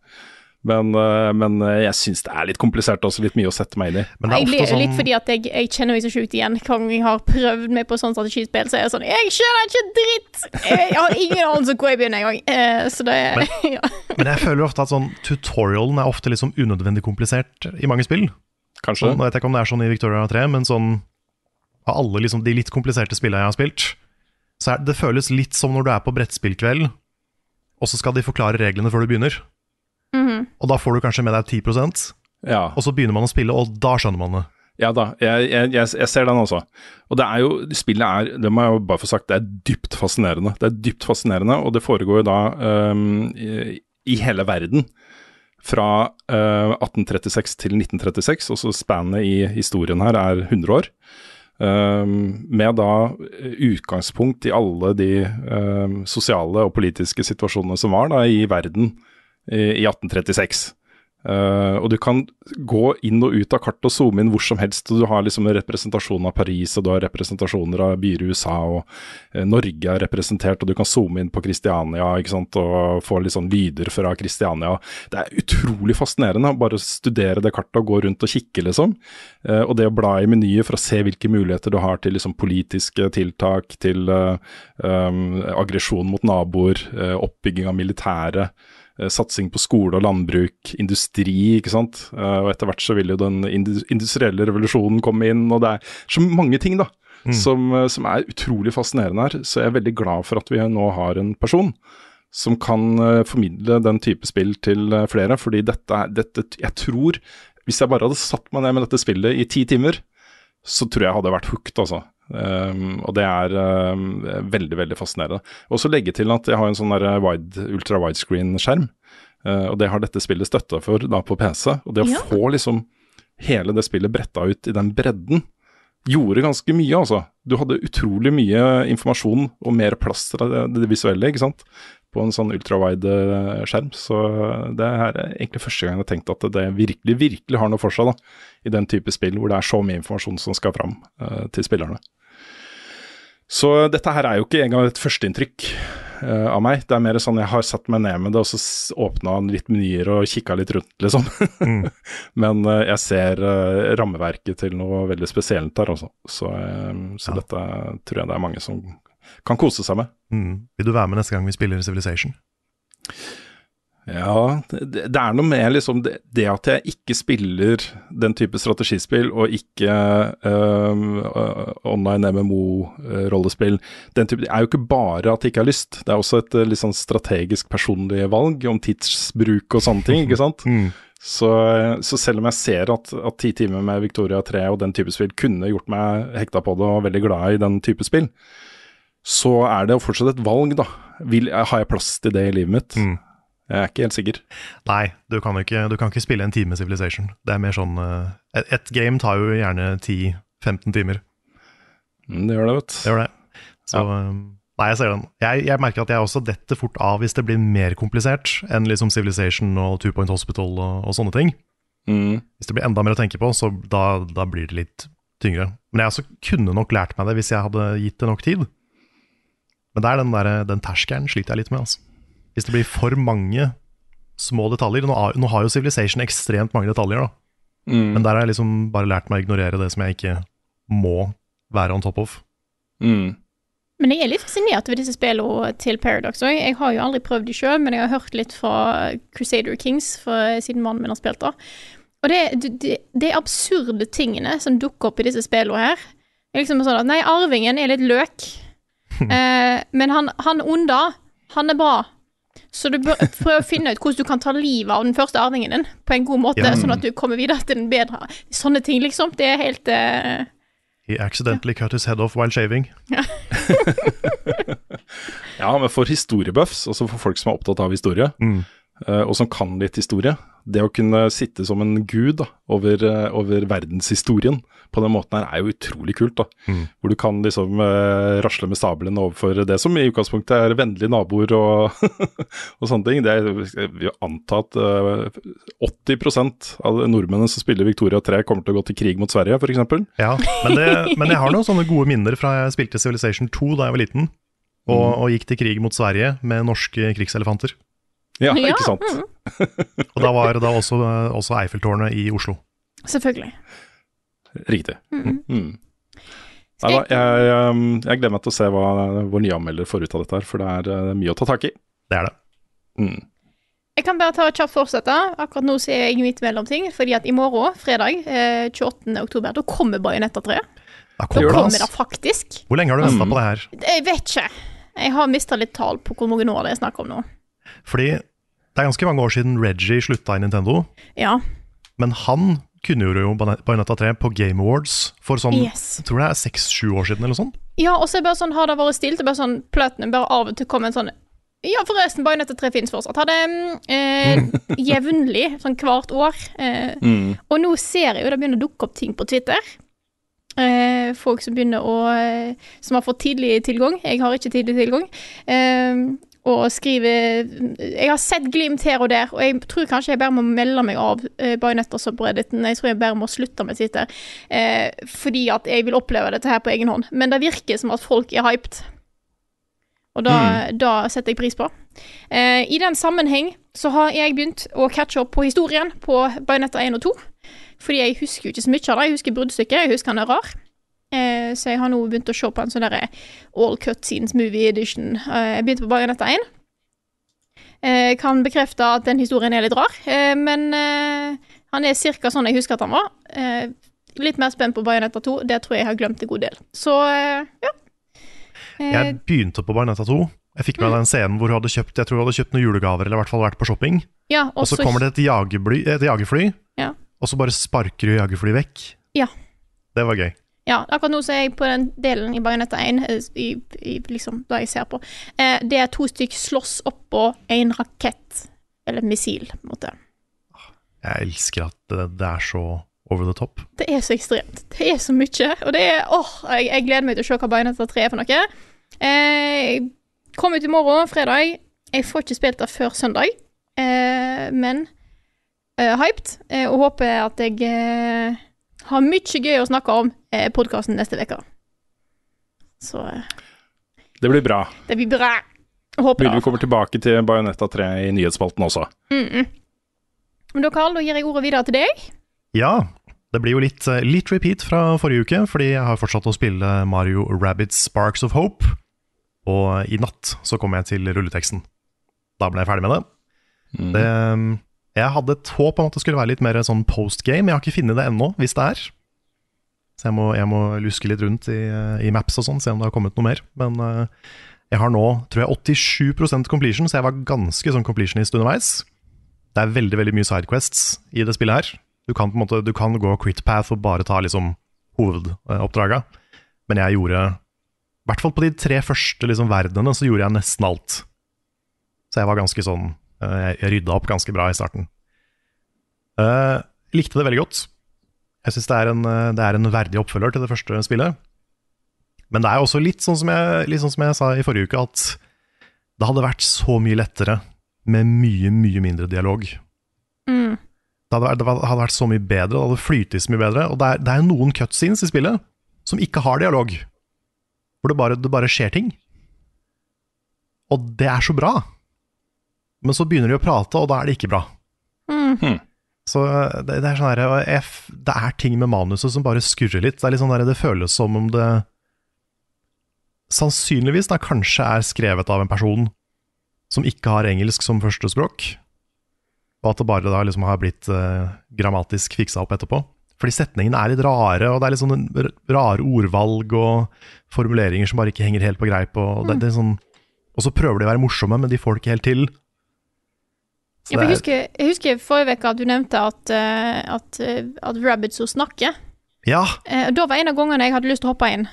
Men, eh, men eh, jeg syns det er litt komplisert også, litt mye å sette meg inn i. Men det Jeg er ler ofte sånn litt fordi at jeg, jeg kjenner meg så sjukt igjen hver gang jeg har prøvd meg på sånn strategispill. Så er jeg sånn Jeg skjønner ikke dritt! Jeg, jeg har ingen anelse hvor jeg begynner engang. Eh, så det ja. Men jeg føler jo ofte at sånn tutorialen er ofte liksom unødvendig komplisert i mange spill. Kanskje? Sånn, jeg vet ikke om det er sånn i Victoria 3, men sånn av alle liksom, de litt kompliserte spillene jeg har spilt, så er, det føles litt som når du er på brettspillkveld, og så skal de forklare reglene før du begynner. Og da får du kanskje med deg 10% Ja. og så begynner man å spille, og da skjønner man det. Ja da, jeg, jeg, jeg, jeg ser den også. Og det er jo, spillet er, det må jeg jo bare få sagt, det er dypt fascinerende. Det er dypt fascinerende, og det foregår jo da um, i, i hele verden. Fra uh, 1836 til 1936, og så spannet i historien her er 100 år. Um, med da utgangspunkt i alle de um, sosiale og politiske situasjonene som var da i verden i, i 1836. Uh, og du kan gå inn og ut av kartet og zoome inn hvor som helst. og Du har liksom en representasjon av Paris, og du har representasjoner av byer i USA, og uh, Norge er representert, og du kan zoome inn på Kristiania ikke sant, og få litt sånn lyder fra Kristiania. Det er utrolig fascinerende bare å studere det kartet og gå rundt og kikke, liksom. Uh, og det å bla i menyer for å se hvilke muligheter du har til liksom, politiske tiltak, til um, aggresjon mot naboer, oppbygging av militæret. Eh, satsing på skole og landbruk, industri, ikke sant. Eh, og etter hvert så vil jo den industrielle revolusjonen komme inn, og det er så mange ting, da. Som, eh, som er utrolig fascinerende her. Så jeg er veldig glad for at vi nå har en person som kan formidle den type spill til flere. Fordi dette dette, Jeg tror Hvis jeg bare hadde satt meg ned med dette spillet i ti timer, så tror jeg hadde vært hooked, altså. Um, og det er um, veldig, veldig fascinerende. Og så legge til at jeg har en sånn wide, ultra widescreen-skjerm. Uh, og det har dette spillet støtta for da på PC. Og det å Ja. få liksom hele det spillet bretta ut i den bredden, gjorde ganske mye, altså. Du hadde utrolig mye informasjon og mer plass til det, det visuelle, ikke sant. På en sånn ultrawide skjerm. Så det er egentlig første gang jeg har tenkt at det virkelig, virkelig har noe for seg, da. I den type spill hvor det er så mye informasjon som skal fram uh, til spillerne. Så dette her er jo ikke engang et førsteinntrykk uh, av meg. Det er mer sånn jeg har satt meg ned med det og så åpna litt menyer og kikka litt rundt, liksom. Men uh, jeg ser uh, rammeverket til noe veldig spesielt her også. Så, så Ja. dette tror jeg det er mange som kan kose seg med. Mm. Vil du være med neste gang vi spiller Civilization? Ja, det, det er noe med liksom det, det at jeg ikke spiller den type strategispill, og ikke øh, online MMO-rollespill Den type, Det er jo ikke bare at jeg ikke har lyst, det er også et øh, litt sånn strategisk personlig valg om tidsbruk og sånne ting, ikke sant. Så, så selv om jeg ser at, at ti timer med Victoria 3 og den type spill kunne gjort meg hekta på det og veldig glad i den type spill, så er det fortsatt et valg, da. Vil, har jeg plass til det i livet mitt? Jeg er ikke helt sikker. Nei, du kan, ikke, du kan ikke spille en time Civilization. Det er mer sånn Ett et, game tar jo gjerne 10-15 timer. Mm, det gjør det, vet Det gjør det. Så ja. Nei, jeg ser den. Jeg, jeg merker at jeg også detter fort av hvis det blir mer komplisert enn liksom Civilization og Two Point Hospital og, og sånne ting. Mm. Hvis det blir enda mer å tenke på, så da, da blir det litt tyngre. Men jeg også kunne nok lært meg det hvis jeg hadde gitt det nok tid. Men det er den, der, den terskelen sliter jeg litt med. Altså. Hvis det blir for mange små detaljer Nå, har- nå har jo Civilization ekstremt mange detaljer, da. Mm. Men der har jeg liksom bare lært meg å ignorere det som jeg ikke må være on top of. Mm. Men jeg er litt fascinert over disse spillene til Paradox òg. Jeg har jo aldri prøvd de sjøl, men jeg har hørt litt fra Crusader Kings, for, siden mannen min har spilt da. Og det, det, det er absurde tingene som dukker opp i disse spillene her. Det er liksom sånn at Nei, arvingen er litt løk, eh, men han, han onde, han er bra. Så du bør prøve å finne ut hvordan du kan ta livet av den første arvingen din på en god måte, Ja. sånn at du kommer videre til den bedre. Sånne ting, liksom. Det er helt eh, He accidentally cut his head off while shaving. Ja, men for historiebuffs, altså for folk som er opptatt av historie, Mm. Eh, og som kan litt historie. Det å kunne sitte som en gud da, over, eh, over verdenshistorien på den måten her, er jo utrolig kult. da. Mm. Hvor du kan liksom uh, rasle med sabelen overfor det som i utgangspunktet er vennlige naboer og, og sånne ting. Det er, jeg vil anta at eh, 80% av nordmennene som spiller Victoria 3, kommer til å gå til krig mot Sverige, f.eks. Ja, men, det, men jeg har noen sånne gode minner fra jeg spilte Civilization 2 da jeg var liten, og, Mm. og gikk til krig mot Sverige med norske krigselefanter. Ja, Ja, ikke sant. mm. Og da var da også, også Eiffeltårnet i Oslo. Selvfølgelig. Riktig. Mm. Mm. Nei da, jeg, um, jeg gleder meg til å se hva vår nye anmelder får ut av dette her, for det er uh, mye å ta tak i. Det er det. Mm. Jeg kan bare ta et kjapt fortsette. Akkurat nå så er jeg midt mellom ting. Fordi at i morgen, fredag eh, 28. oktober, da kommer Bajonetta 3. Da Da kommer det, kommer det faktisk. Hvor lenge har du venta Mm. på det her? Jeg vet ikke. Jeg har mista litt tall på hvor mange år det er snakk om nå. Fordi det er ganske mange år siden Reggie slutta i Nintendo, Ja. men han kunngjorde jo Bajonetta 3 på Game Awards for sånn Yes. Jeg tror det er seks-sju år siden, eller sånn. Ja, og så bare sånn, har det vært stilt, det bare sånn Platinum bare av og til kommer en sånn Ja, forresten, Bajonetta 3 finnes fortsatt. Har det mm, eh, jevnlig, sånn hvert år. Eh, Mm. og nå ser jeg jo det begynner å dukke opp ting på Twitter. Eh, folk som begynner å eh, Som har fått tidlig tilgang. Jeg har ikke tidlig tilgang. Eh, og skriver Jeg har sett glimt her og der, og jeg tror kanskje jeg bare må melde meg av eh, og Brediten Jeg tror jeg bare må slutte med Twitter. Eh, fordi at jeg vil oppleve dette her på egen hånd. Men det virker som at folk er hyped. Og da, da setter jeg pris på. Eh, I den sammenheng så har jeg begynt å catche opp på historien på Bajonetta 1 og 2. Fordi jeg husker jo ikke så mye av det. Jeg husker bruddstykket, jeg husker han er rar. Eh, så jeg har nå begynt å se på en sånn derre All cut scenes Movie Edition. Eh, jeg begynte på Bajonetta 1. Eh, kan bekrefte at den historien er litt rar, eh, men eh, han er ca. sånn jeg husker at han var. Eh, Litt mer spent på Bajonetta 2. Det tror jeg jeg har glemt en god del. Så eh, ja. Eh, Jeg begynte på Bajonetta 2. Jeg fikk med Mm. den scenen hvor hun hadde kjøpt Jeg tror hun hadde kjøpt noen julegaver, eller i hvert fall vært på shopping. ja, Og så kommer det et et jagerfly Ja. og så bare sparker hun jagerflyet vekk. Ja. Det var gøy. Ja, akkurat nå så er jeg på den delen i Bajonetta 1, eh, i, i liksom da jeg ser på. Eh, det er to stykk slåss oppå en rakett, eller missil, på en måte. Jeg elsker at det, er så over the top. Det er så ekstremt. Det er så mye, og det er åh, jeg, jeg gleder meg til å se hva Bajonetta 3 er for noe. Eh, kommer ut i morgen, fredag. Jeg får ikke spilt det før søndag, eh, men eh, hyped, eh, og håper at jeg eh, har mye gøy å snakke om eh, podkasten neste uke. Så eh, Det blir bra. det blir bra. Håper Mulig vi kommer tilbake til Bajonetta 3 i nyhetsspalten også. Mm -mm. Men da, Karl, da gir jeg ordet videre til deg. Ja, det blir jo litt, eh, litt repeat fra forrige uke, fordi jeg har fortsatt å spille Mario Rabbids Sparks of Hope. Og i natt så kom jeg til rulleteksten. Da ble jeg ferdig med det. Mm. det um, jeg hadde et håp om at det skulle være litt mer sånn postgame. Jeg har ikke funnet det ennå, hvis det er. Så jeg må, jeg må luske litt rundt i, eh, i maps og sånn, se om det har kommet noe mer. Men uh, jeg har nå, tror jeg, 87% completion, så jeg var ganske sånn completionist underveis. Det er veldig veldig mye sidequests i det spillet her. Du kan på en måte, du kan gå crit path og bare ta liksom hovedoppdraga. Men jeg gjorde, i hvert fall på de tre første liksom, verdenene, så gjorde jeg nesten alt. Så jeg var ganske sånn Jeg, jeg rydda opp ganske bra i starten. Uh, likte det veldig godt. Jeg syns det, en, eh, det er en verdig oppfølger til det første spillet. Men det er også litt sånn som jeg, litt sånn som jeg sa i forrige uke, at det hadde vært så mye lettere med mye, mye mindre dialog. Mm. Det hadde, det hadde vært så mye bedre, det hadde flytet så mye bedre. Og det er, det er noen cutscenes i spillet som ikke har dialog. Hvor det bare, det bare skjer ting. Og det er så bra. Men så begynner de å prate, og da er det ikke bra. Mm. Så det, det er sånn her, jeg Det er ting med manuset som bare skurrer litt. Det, er litt sånn der, det føles som om det sannsynligvis da kanskje er skrevet av en person som ikke har engelsk som førstespråk, og at det bare da liksom har blitt eh, grammatisk fiksa opp etterpå. Fordi setningene er litt rare, og det er litt sånn rare ordvalg og formuleringer som bare ikke henger helt på greip. Og, det, det er sånn, og så prøver de å være morsomme, men de får det ikke helt til. Ja, jeg, er- husker, jeg husker forrige uke at du nevnte at, eh, at, eh, at Rabbids snakker. ja, Eh, da var en av gangene jeg hadde lyst til å hoppe inn.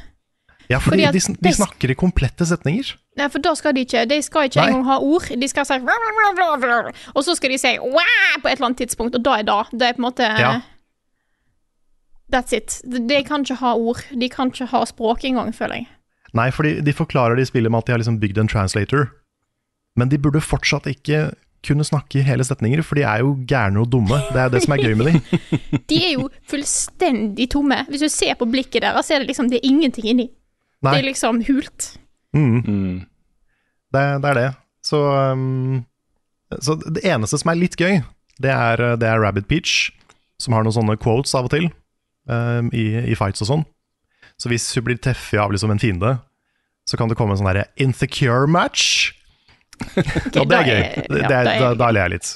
Ja, fordi, Fordi de, de snakker i komplette setninger. Nei, for da skal de ikke De skal ikke engang ha ord. De skal si Og så skal de si på et eller annet tidspunkt, og da er da. Det er på en måte Ja. That's it. De, kan ikke ha ord. De kan ikke ha språk engang, føler jeg. Nei, for de forklarer de spiller spillet med at de har liksom bygd en translator. Men de burde fortsatt ikke kunne snakke i hele setninger, for de er jo gærne og dumme. Det er det som er gøy med dem. De er jo fullstendig tomme. Hvis du ser på blikket deres, så er det liksom Det er ingenting inni. Det er liksom hult. mm, Mm. det, det er det. Så, um, så det eneste som er litt gøy, det er, det er Rabbit Peach, som har noen sånne quotes av og til um, i, i fights og sånn. Så hvis hun blir teffet av liksom en fiende, så kan det komme en sånn derre insecure match. Og det er gøy. er- Det, det er, da er da, det ler jeg litt.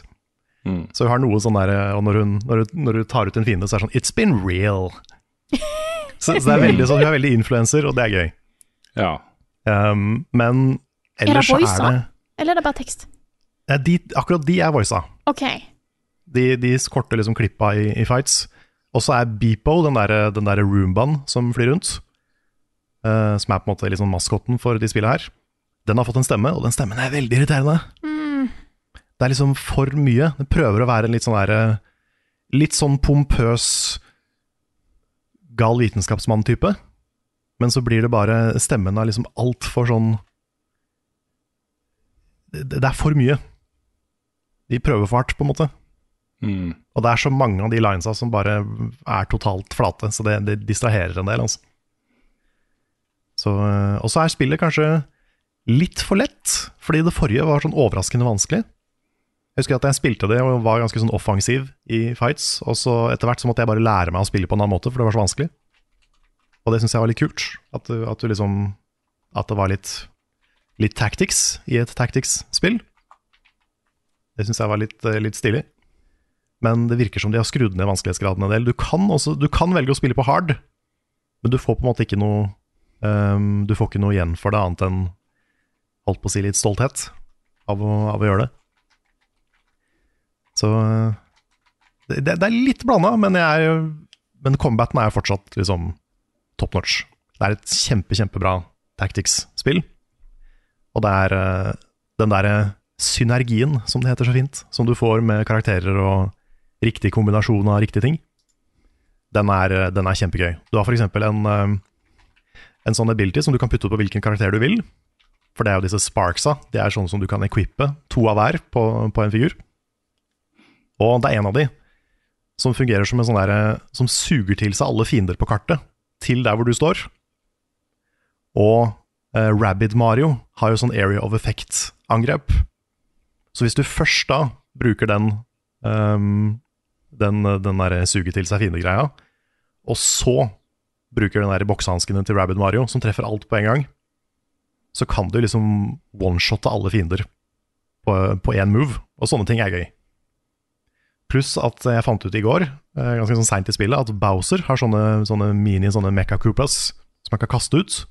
Mm. Så hun har noe sånn der Og når hun, når, hun, når hun tar ut en fiende, så er det sånn It's been real. Så, så det er veldig sånn, hun er veldig influenser, og det er gøy. Ja. Um, men Er det ellers så voice, er det Eller er det bare tekst? ja, de, Akkurat de er voisa. Okay. De, de korte liksom klippa i, i fights. Og så er Beepo, den der, der roombaen som flyr rundt, uh, som er på en måte liksom maskotten for de spillene her, den har fått en stemme, og den stemmen er veldig irriterende. Det er liksom for mye. Det prøver å være en litt sånn derre Litt sånn pompøs gal vitenskapsmann-type. Men så blir det bare Stemmen er liksom altfor sånn det, det er for mye. De prøver for hardt, på en måte. Mm. Og det er så mange av de linesa som bare er totalt flate, så det, det distraherer en del. Altså. Så, øh, og så er spillet kanskje litt for lett, fordi det forrige var sånn overraskende vanskelig. Jeg husker at jeg spilte det og var ganske sånn offensiv i fights, og så etter hvert så måtte jeg bare lære meg å spille på en annen måte, for det var så vanskelig. Og det syns jeg var litt kult. At, du- at du liksom At det var litt, litt tactics i et tactics-spill. Det syns jeg var litt, eh, litt stilig. Men det virker som de har skrudd ned vanskelighetsgraden en del. Du kan, også, du kan velge å spille på hard, men du får på en måte ikke noe um, Du får ikke noe igjen for det, annet enn holdt på å si litt stolthet av å, av å gjøre det. Så eh, det, det er litt blanda, men, men combaten er fortsatt liksom top notch. Det er et kjempe, kjempebra tactics-spill. Og det er eh, den derre synergien, som det heter så fint, som du får med karakterer og riktig kombinasjon av riktige ting, den er, eh, den er kjempegøy. Du har f.eks. En, en sånn ability som du kan putte ut på hvilken karakter du vil. For det er jo disse sparksa. De er sånne som du kan equippe, to av hver på, på en figur. Og det er en av de som fungerer som en sånn derre Som suger til seg alle fiender på kartet, til der hvor du står. Og eh, Rabid Mario har jo sånn area of effect-angrep. Så hvis du først da bruker den um, den, den der suge til seg fiende-greia, og så bruker den der boksehanskene til Rabid Mario, som treffer alt på en gang, så kan du liksom one-shotte alle fiender på, på én move, og sånne ting er gøy. Pluss at jeg fant ut i går, eh, ganske sånn seint i spillet, at Bowser har sånne, sånne mini sånne mecha koopas som man kan kaste ut.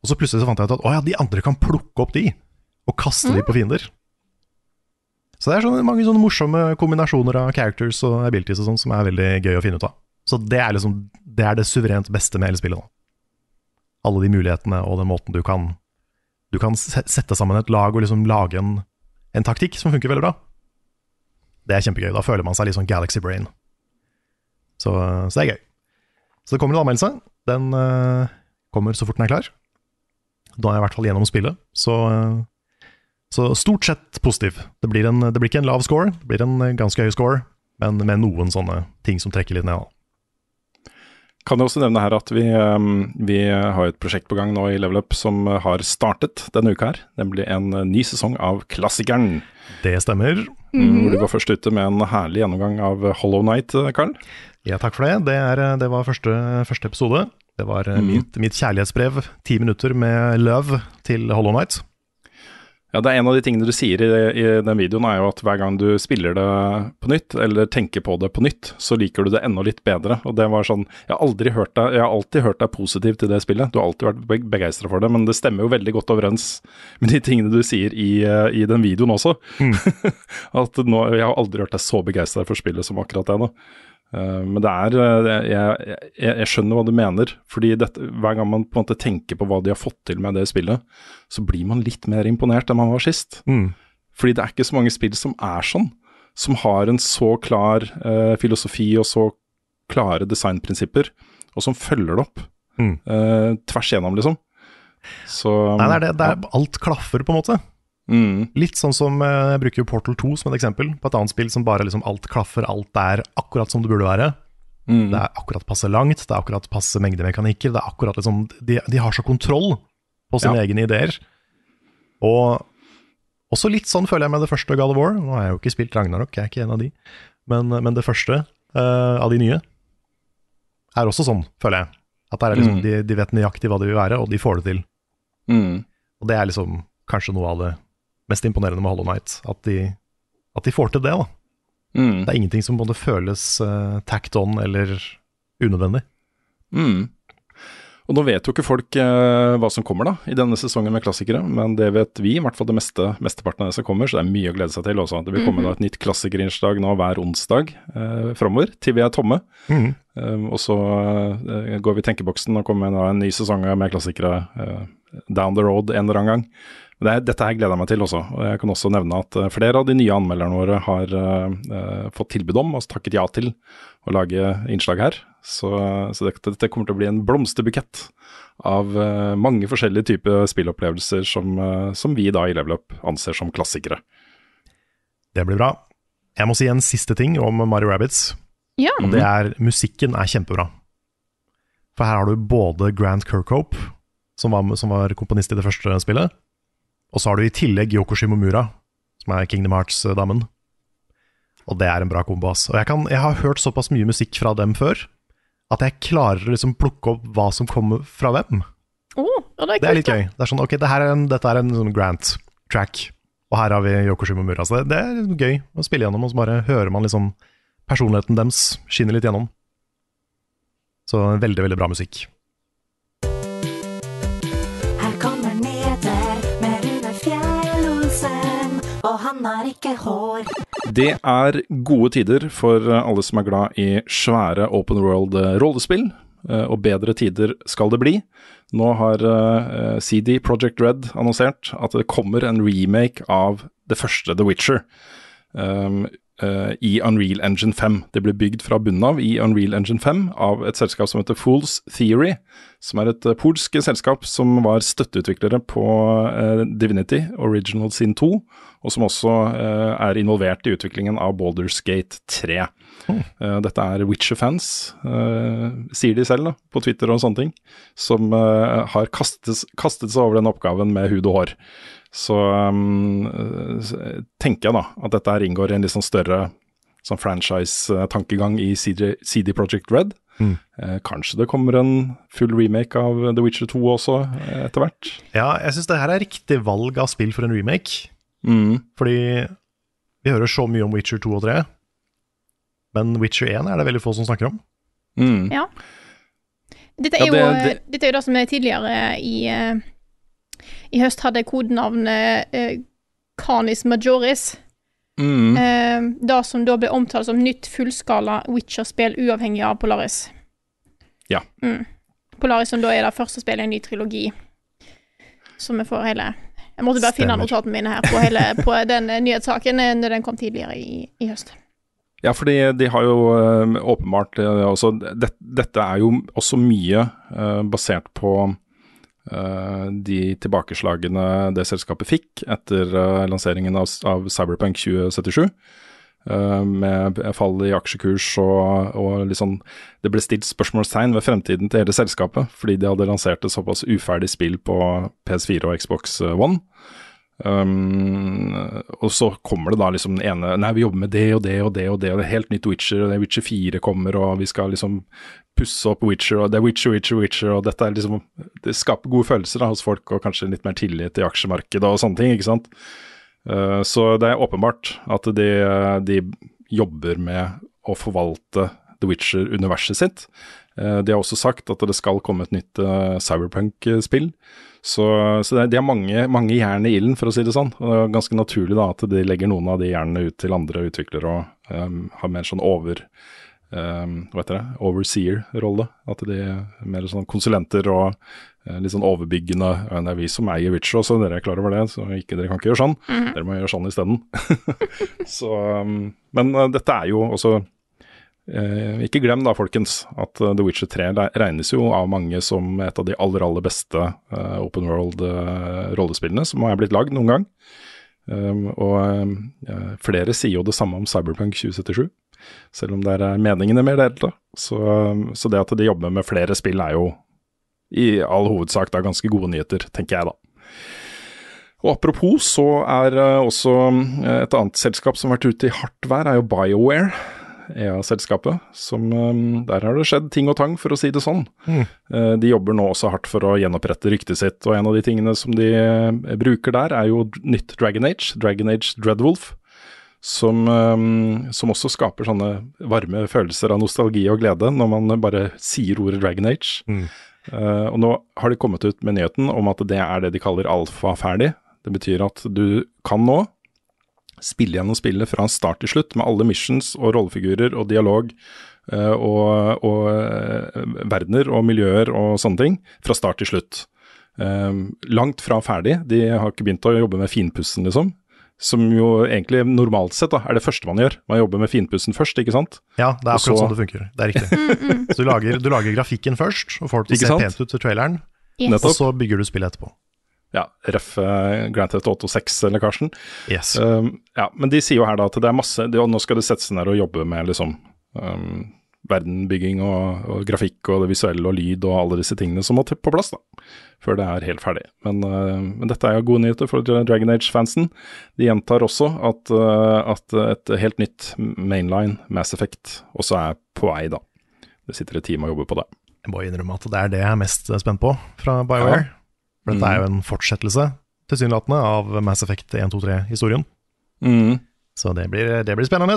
Og så plutselig så fant jeg ut at å ja, de andre kan plukke opp de, og kaste de på fiender. Så det er sånne, mange sånne morsomme kombinasjoner av characters og abilities og sånn som er veldig gøy å finne ut av. Så det er liksom det, er det suverent beste med hele spillet. Da. Alle de mulighetene og den måten du kan Du kan sette sammen et lag og liksom lage en, en taktikk som funker veldig bra. Det er kjempegøy. Da føler man seg litt sånn Galaxy Brain. Så, så det er gøy. Så det kommer en anmeldelse. Den uh, kommer så fort den er klar. Da er jeg i hvert fall gjennom spillet. Så, uh, så stort sett positiv. Det blir, en, det blir ikke en lav score, det blir en ganske høy score, men med noen sånne ting som trekker litt ned. Kan jeg også nevne her at vi, um, vi har et prosjekt på gang nå i Level Up som har startet denne uka her. Nemlig en uh, ny sesong av Klassikeren. Det stemmer. Mm, Hvor du var først ute med en herlig gjennomgang av uh, Hollow Night, uh, Karl. Ja, takk for det. Det, er, det var første, første episode. Det var mm. mitt, mitt kjærlighetsbrev. Ti minutter med love til Hollow Night. Ja, det er En av de tingene du sier i, i den videoen, er jo at hver gang du spiller det på nytt, eller tenker på det på nytt, så liker du det enda litt bedre. Og det var sånn Jeg har aldri hørt deg Jeg har alltid hørt deg positiv til det spillet. Du har alltid vært be begeistra for det, men det stemmer jo veldig godt overens med de tingene du sier i, eh, i den videoen også. at nå Jeg har aldri hørt deg så begeistra for spillet som akkurat det nå. Eh, men det er eh, jeg, jeg, jeg skjønner hva du mener. fordi dette, hver gang man på en måte tenker på hva de har fått til med det spillet, så blir man litt mer imponert enn man var sist. Mm. Fordi det er ikke så mange spill som er sånn. Som har en så klar eh, filosofi og så klare designprinsipper, og som følger det opp Mm. eh, tvers igjennom, liksom. Så Nei, det er det, det er, alt klaffer, på en måte. Mm, Litt sånn som eh, Jeg bruker Portal 2 som et eksempel, på et annet spill som bare liksom alt klaffer, alt er akkurat som det burde være. mm, Det er akkurat passe langt, det er akkurat passe mengde mekanikker. Det er akkurat liksom, de, de har så kontroll på sine Ja. egne ideer. Og også litt sånn føler jeg med det første God of War. Nå har jeg jo ikke spilt Ragnarok, jeg er ikke en av de. Men, men det første uh, av de nye er også sånn, føler jeg. At liksom, Mm. de, de vet nøyaktig hva de vil være, og de får det til. mm, Og det er liksom kanskje noe av det mest imponerende med Hollow Knight. At de, at de får til det, da. mm, Det er ingenting som både føles uh, tacked on eller unødvendig. mm. Og nå vet jo ikke folk eh, hva som kommer da, i denne sesongen med klassikere, men det vet vi, i hvert fall det meste, mesteparten av det som kommer, så det er mye å glede seg til også. Det vil komme da et nytt klassikerinnslag nå hver onsdag eh, framover, til vi er tomme. Mhm. Um, og så eh, går vi i tenkeboksen og kommer med da en ny sesong med klassikere eh, down the road en eller annen gang. Det er, dette her gleder jeg meg til også. og Jeg kan også nevne at eh, flere av de nye anmelderne våre har eh, fått tilbud om, altså takket ja til, å lage innslag her. Så, så dette, dette kommer til å bli en blomsterbukett av uh, mange forskjellige typer spillopplevelser som, uh, som vi da i Level Up anser som klassikere. Det blir bra. Jeg må si en siste ting om Mario Rabbits. Ja. Og det er musikken er kjempebra. For her har du både Grant Kirkhope, som var, som var komponist i det første spillet, og så har du i tillegg Yoko Shimomura, som er Kingdom Hearts-damen. Og det er en bra kombo. Og jeg, kan, jeg har hørt såpass mye musikk fra dem før, at jeg klarer å liksom plukke opp hva som kommer fra hvem. Oh, det er Det er litt gøy. Det er sånn, ok, det her er en, dette er en sånn Grant-track, og her har vi Yoko Shimomura. Så det, det er gøy å spille gjennom, og så bare hører man liksom personligheten deres skinner litt gjennom. Så veldig, veldig bra musikk. Han er ikke hår. Det er gode tider for alle som er glad i svære open world eh, rollespill, eh, og bedre tider skal det bli. Nå har eh, CD Project Red annonsert at det kommer en remake av det første The Witcher. um, eh, i Unreal Engine 5. Det ble bygd fra bunnen av i Unreal Engine 5 av et selskap som heter Fools Theory, som er et uh, polsk selskap som var støtteutviklere på uh, Divinity Original Sin 2, og som også eh, er involvert i utviklingen av Baldur's Gate 3. Eh, dette er Witcher-fans, uh, sier de selv da, på Twitter og sånne ting, som uh, har kastet, kastet seg over den oppgaven med hud og hår. Så um, tenker jeg da at dette her inngår i en litt sånn større sånn franchise-tankegang i CD, CD Project Red. Mm. Eh, kanskje det kommer en full remake av The Witcher 2 også eh, etter hvert. Ja, jeg syns det her er riktig valg av spill for en remake. Mm. Fordi vi hører så mye om Witcher 2 og 3, men Witcher 1 er det veldig få som snakker om. Mm. Ja. Dette er, Ja, det- jo, det- dette er jo det som er tidligere i, eh, i høst hadde kodenavnet eh, Canis Majoris. Mm. Eh, det som da ble omtalt som nytt fullskala Witcher-spill uavhengig av Polaris. Ja. Mm. Polaris som da er det første spillet i en ny trilogi. Så vi får hele Jeg måtte bare finne Stemmer. notatene mine her på, hele, på den nyhetssaken når den kom tidligere i, i høst. Ja, fordi de har jo eh, åpenbart eh, også det, Dette er jo også mye uh, basert på uh, de tilbakeslagene det selskapet fikk etter uh, lanseringen av, av Cyberpunk 2077. eh, med fall i aksjekurs og, og sånn Det ble stilt spørsmålstegn ved fremtiden til hele selskapet, fordi de hadde lansert et såpass uferdig spill på PS4 og Xbox One. Um, og så kommer det da liksom den ene Nei, vi jobber med det og det og det og det, og det er helt nytt Witcher, og det er Witcher 4 kommer, og vi skal liksom pusse opp Witcher, og det er Witcher, Witcher, Witcher, og dette er liksom Det skaper gode følelser da hos folk, og kanskje litt mer tillit i aksjemarkedet og sånne ting, ikke sant. Uh, så det er åpenbart at de, de jobber med å forvalte The Witcher-universet sitt. Uh, de har også sagt at det skal komme et nytt uh, Cyberpunk-spill. Så, så det, er- mange, mange jern i ilden, for å si det sånn. Og det er ganske naturlig da at de legger noen av de jernene ut til andre utviklere og um, har mer sånn over um, hva heter det, overseer-rolle. At de er mer sånn konsulenter og uh, litt sånn overbyggende. Ja, Det er vi som eier Witcher også, dere er klar over det, så ikke, dere kan ikke gjøre sånn. Dere må gjøre sånn isteden. så, um, men uh, dette er jo også Ikke glem da, folkens, at eh, The Witcher 3 regnes jo av mange som et av de aller, aller beste eh, open world-rollespillene som er blitt lagd noen gang. Um, og eh, flere sier jo det samme om Cyberpunk 2077, selv om der er meningene mer delte. Så, så det at de jobber med flere spill er jo i all hovedsak da ganske gode nyheter, tenker jeg da. Og apropos, så er eh, også eh, et annet selskap som har vært ute i hardt vær, er jo BioWare. EA-selskapet. Som eh, Der har det skjedd ting og tang, for å si det sånn. Mm. Eh, De jobber nå også hardt for å gjenopprette ryktet sitt, og en av de tingene som de eh, bruker der, er jo nytt Dragon Age, Dragon Age Dreadwolf. Som, som også skaper sånne varme følelser av nostalgi og glede når man bare sier ordet Dragon Age. Mm. Og nå har de kommet ut med nyheten om at det er det de kaller alfa ferdig. Det betyr at du kan nå spille gjennom spillet fra start til slutt, med alle missions og rollefigurer og dialog eh, og, og eh, verdener og miljøer og sånne ting, fra start til slutt. Eh, langt fra ferdig. De har ikke begynt å jobbe med finpussen, liksom. Som jo egentlig normalt sett da, er det første man gjør. Man jobber med finpussen først, ikke sant? Ja, det er akkurat så- sånn det funker. Det er riktig. Så du lager, du lager grafikken først, og får det til å se pent ut til traileren, Yes. Og så bygger du spillet etterpå. Ja, ref uh, Grand Theft Auto 6-lekkasjen. Yes. Um, ja, men de sier jo her da at det er masse de, Nå skal det sette seg ned og jobbe med liksom um, verdenbygging og, og grafikk og det visuelle og lyd og alle disse tingene som må til på plass, da. Før det er helt ferdig. Men, uh, men dette er jo gode nyheter for Dragon Age-fansen. De gjentar også at, uh, at et helt nytt mainline, Mass Effect, også er på vei, da. Det sitter et team og jobber på det. Jeg må innrømme at det er det jeg er mest spent på fra BioWare. For dette er jo en fortsettelse, tilsynelatende, av Mass Effect 1-2-3-historien. Så det blir, det blir spennende.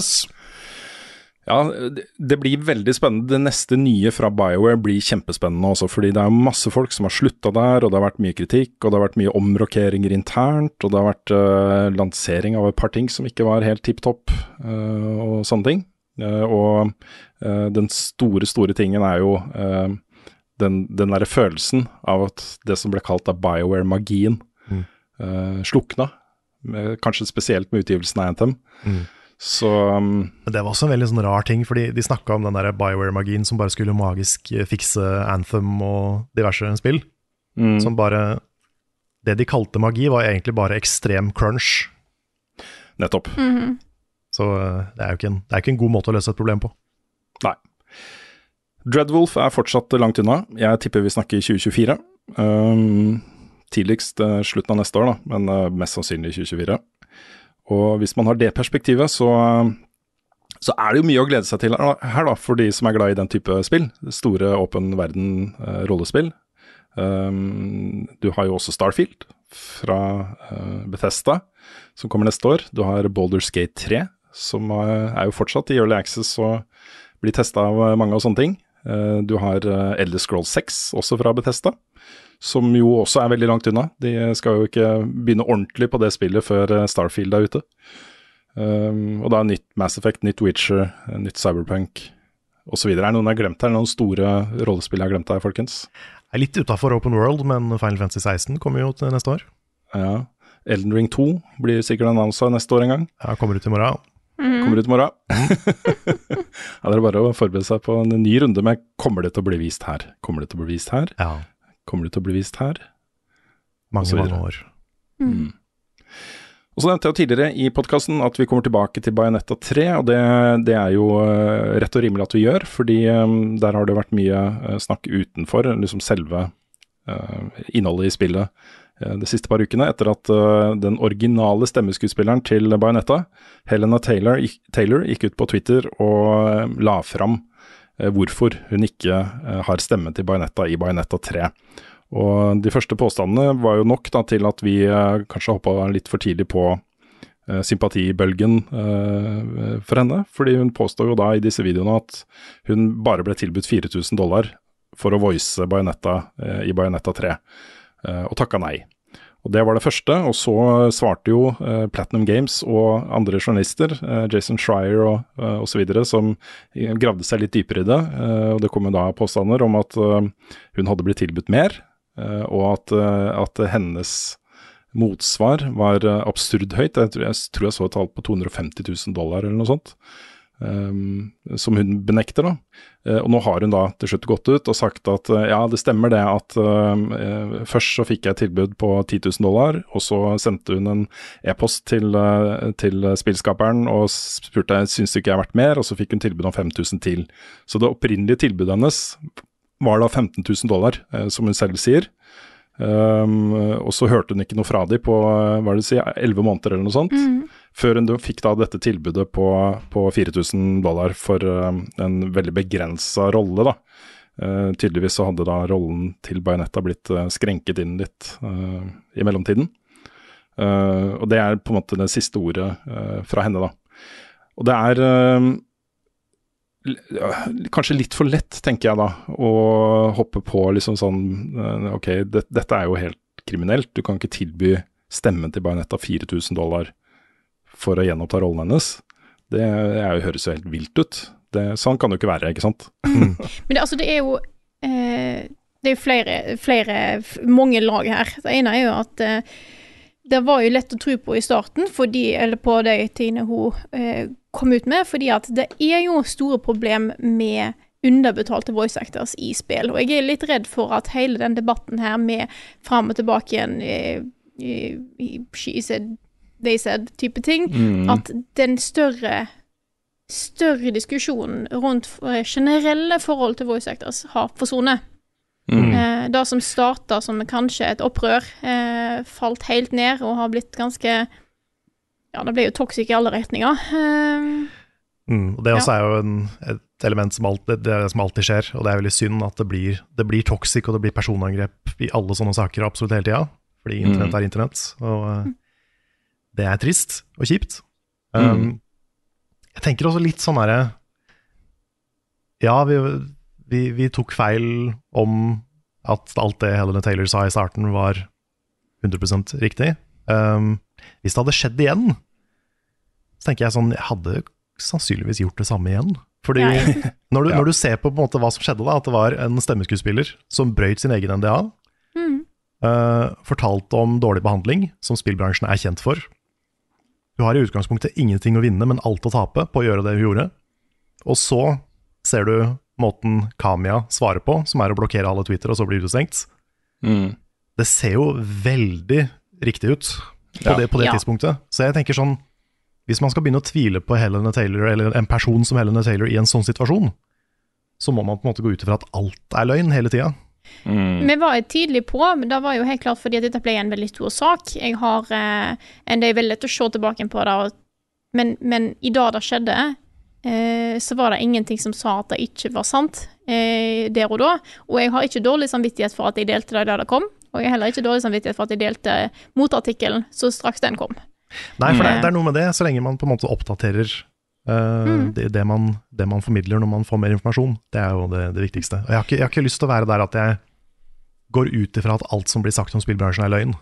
Ja, det, blir veldig spennende. Det neste nye fra BioWare blir kjempespennende også, fordi det er masse folk som har slutta der, og det har vært mye kritikk, og det har vært mye omrokeringer internt, og det har vært uh, lansering av et par ting som ikke var helt tipp topp, uh, og sånne ting. Uh, og eh, den store, store tingen er jo eh, den, den derre følelsen av at det som ble kalt av BioWare-magien, Mm. uh, slukna. Med, kanskje spesielt med utgivelsen av Anthem. Mm. Så um, Men det var også en veldig sånn rar ting, fordi de snakka om den der BioWare-magien som bare skulle magisk eh, fikse Anthem og diverse spill. mm. Som bare Det de kalte magi, var egentlig bare ekstrem crunch. Nettopp. -hmm. Så eh, det er jo ikke en, det er ikke en god måte å løse et problem på. Dreadwolf er fortsatt langt unna. Jeg tipper vi snakker 2024. Um, tidligst uh, slutten av neste år, da, men uh, mest sannsynlig 2024. Og hvis man har det perspektivet, så, så er det jo mye å glede seg til her, da, for de som er glad i den type spill. Store åpen verden-rollespill. Um, du har jo også Starfield fra uh, Bethesda, som kommer neste år. Du har Boulders Gate 3, som eh, er jo fortsatt i Early Access og blir testa av eh, mange og sånne ting. Eh, du har uh, Elder Scroll 6, også fra Bethesda, som jo også er veldig langt unna. De skal jo ikke begynne ordentlig på det spillet før eh, Starfield er ute. Um, og da er nytt Mass Effect, nytt Witcher, eh, nytt Cyberpunk osv. Er det noen jeg har glemt her? Noen store rollespill jeg har glemt her, folkens? Jeg er litt utafor Open World, men Final Fantasy 16 kommer jo til neste år. Ja. Elden Ring 2 blir sikkert annonsa neste år en gang. Ja, kommer ut i morgen. Kommer ut i morgen. ja, det er bare å forberede seg på en ny runde med Kommer det til å bli vist her? Kommer det til å bli vist her? Ja, Kommer det til å bli vist her? Mange, mange år. Mm. Og så nevnte jeg jo tidligere i podkasten at vi kommer tilbake til Bajonetta 3, og det, det er jo eh, rett og rimelig at vi gjør, fordi eh, der har det vært mye eh, snakk utenfor liksom selve eh, innholdet i spillet de siste par ukene, etter at eh, den originale stemmeskuespilleren til Bajonetta, Helena Taylor, Taylor, gikk ut på Twitter og eh, la fram eh, hvorfor hun ikke eh, har stemme til Bajonetta i Bajonetta 3. Og de første påstandene var jo nok da, til at vi eh, kanskje hoppa litt for tidlig på eh, sympatibølgen eh, for henne. Fordi hun påstår jo da i disse videoene at hun bare ble tilbudt 4000 dollar for å voice Bajonetta eh, i Bajonetta 3, eh, og takka nei. Og Det var det første, og så svarte jo eh, Platinum Games og andre journalister, eh, Jason Schreier og eh, osv., som gravde seg litt dypere i det. Eh, og Det kom jo da påstander om at eh, hun hadde blitt tilbudt mer, eh, og at, eh, at hennes motsvar var eh, absurd høyt. Jeg tror jeg, tror jeg så et tall på 250 000 dollar eller noe sånt. Um, som hun benekter, da. Uh, og nå har hun da til slutt gått ut og sagt at uh, ja, det stemmer det at uh, først så fikk jeg tilbud på 10 000 dollar, og så sendte hun en e-post til, til spillskaperen og spurte syns du ikke jeg har vært mer, og så fikk hun tilbud om 5000 til. Så det opprinnelige tilbudet hennes var da 15 000 dollar, som hun selv sier. Um, og så hørte hun ikke noe fra dem på hva det si, 11 måneder eller noe sånt. Mm. Før hun fikk da dette tilbudet på, på 4000 dollar for um, en veldig begrensa rolle, da. Uh, tydeligvis så hadde da rollen til Bajonetta blitt uh, skrenket inn litt uh, i mellomtiden. og det er på en måte det siste ordet fra henne, da. Og det er kanskje litt for lett, tenker jeg da, å hoppe på liksom sånn Ok, det, dette er jo helt kriminelt. Du kan ikke tilby stemmen til Bajonetta 4000 dollar for å gjenoppta rollen hennes. Det er, høres jo helt vilt ut. Det, sånn kan det jo ikke være, ikke sant? Men det, altså, det er jo eh, Det er jo flere, flere, mange lag her. Det ene er jo at eh, det var jo lett å tro på i starten, fordi, eller på de tingene hun eh, kom ut med, fordi at det er jo store problem med underbetalte voice actors i spill. Og jeg er litt redd for at hele den debatten her med fram og tilbake igjen i, i, i She said, they said-type ting, Mm. at den større større diskusjonen rundt eh, generelle forhold til voice actors har forsvunnet. Mm. Eh, det som starta som kanskje et opprør, eh, falt helt ned og har blitt ganske Ja, det ble jo toxic i alle retninger. Eh, Mm, og Det også er jo en, et element som, alt, det, det som alltid skjer, og det er veldig synd at det blir, det blir toxic og det blir personangrep i alle sånne saker absolutt hele tida, fordi internett Mm. er internett. Og eh, det er trist og kjipt. Mm. Um, jeg tenker også litt sånn herre Ja, vi, vi, vi tok feil om at alt det Helena Taylor sa i starten, var 100 riktig. Um, hvis det hadde skjedd igjen, så tenker jeg sånn Jeg hadde sannsynligvis gjort det samme igjen. Fordi Ja. når, du, når du ser på, på en måte hva som skjedde, da, at det var en stemmeskuespiller som brøyt sin egen NDA, mm, uh, fortalte om dårlig behandling, som spillbransjen er kjent for. Du har i utgangspunktet ingenting å vinne, men alt å tape på å gjøre det hun gjorde. Og så ser du måten Kamia svarer på, som er å blokkere alle Twitter, og så bli utestengt. Mm. Det ser jo veldig riktig ut på Ja. det, på det Ja. tidspunktet. Så jeg tenker sånn Hvis man skal begynne å tvile på Helena Taylor, eller en person som Helena Taylor i en sånn situasjon, så må man på en måte gå ut ifra at alt er løgn hele tida. Mm. Vi var tydelige på, men det var jo helt klart fordi at dette ble en veldig stor sak. Jeg har eh, Det er veldig lett å se tilbake på det, og- men, men i dag det skjedde, eh, så var det ingenting som sa at det ikke var sant eh, der og da. Og jeg har ikke dårlig samvittighet for at jeg delte det da det kom, og jeg har heller ikke dårlig samvittighet for at jeg delte motartikkelen så straks den kom. Nei, for det, Mm. det er noe med det, så lenge man på en måte oppdaterer Mm. det, det, man, det man formidler når man får mer informasjon. Det er jo det, det viktigste. Og jeg har, ikke, jeg har ikke lyst til å være der at jeg går ut ifra at alt som blir sagt om spillbransjen er løgn.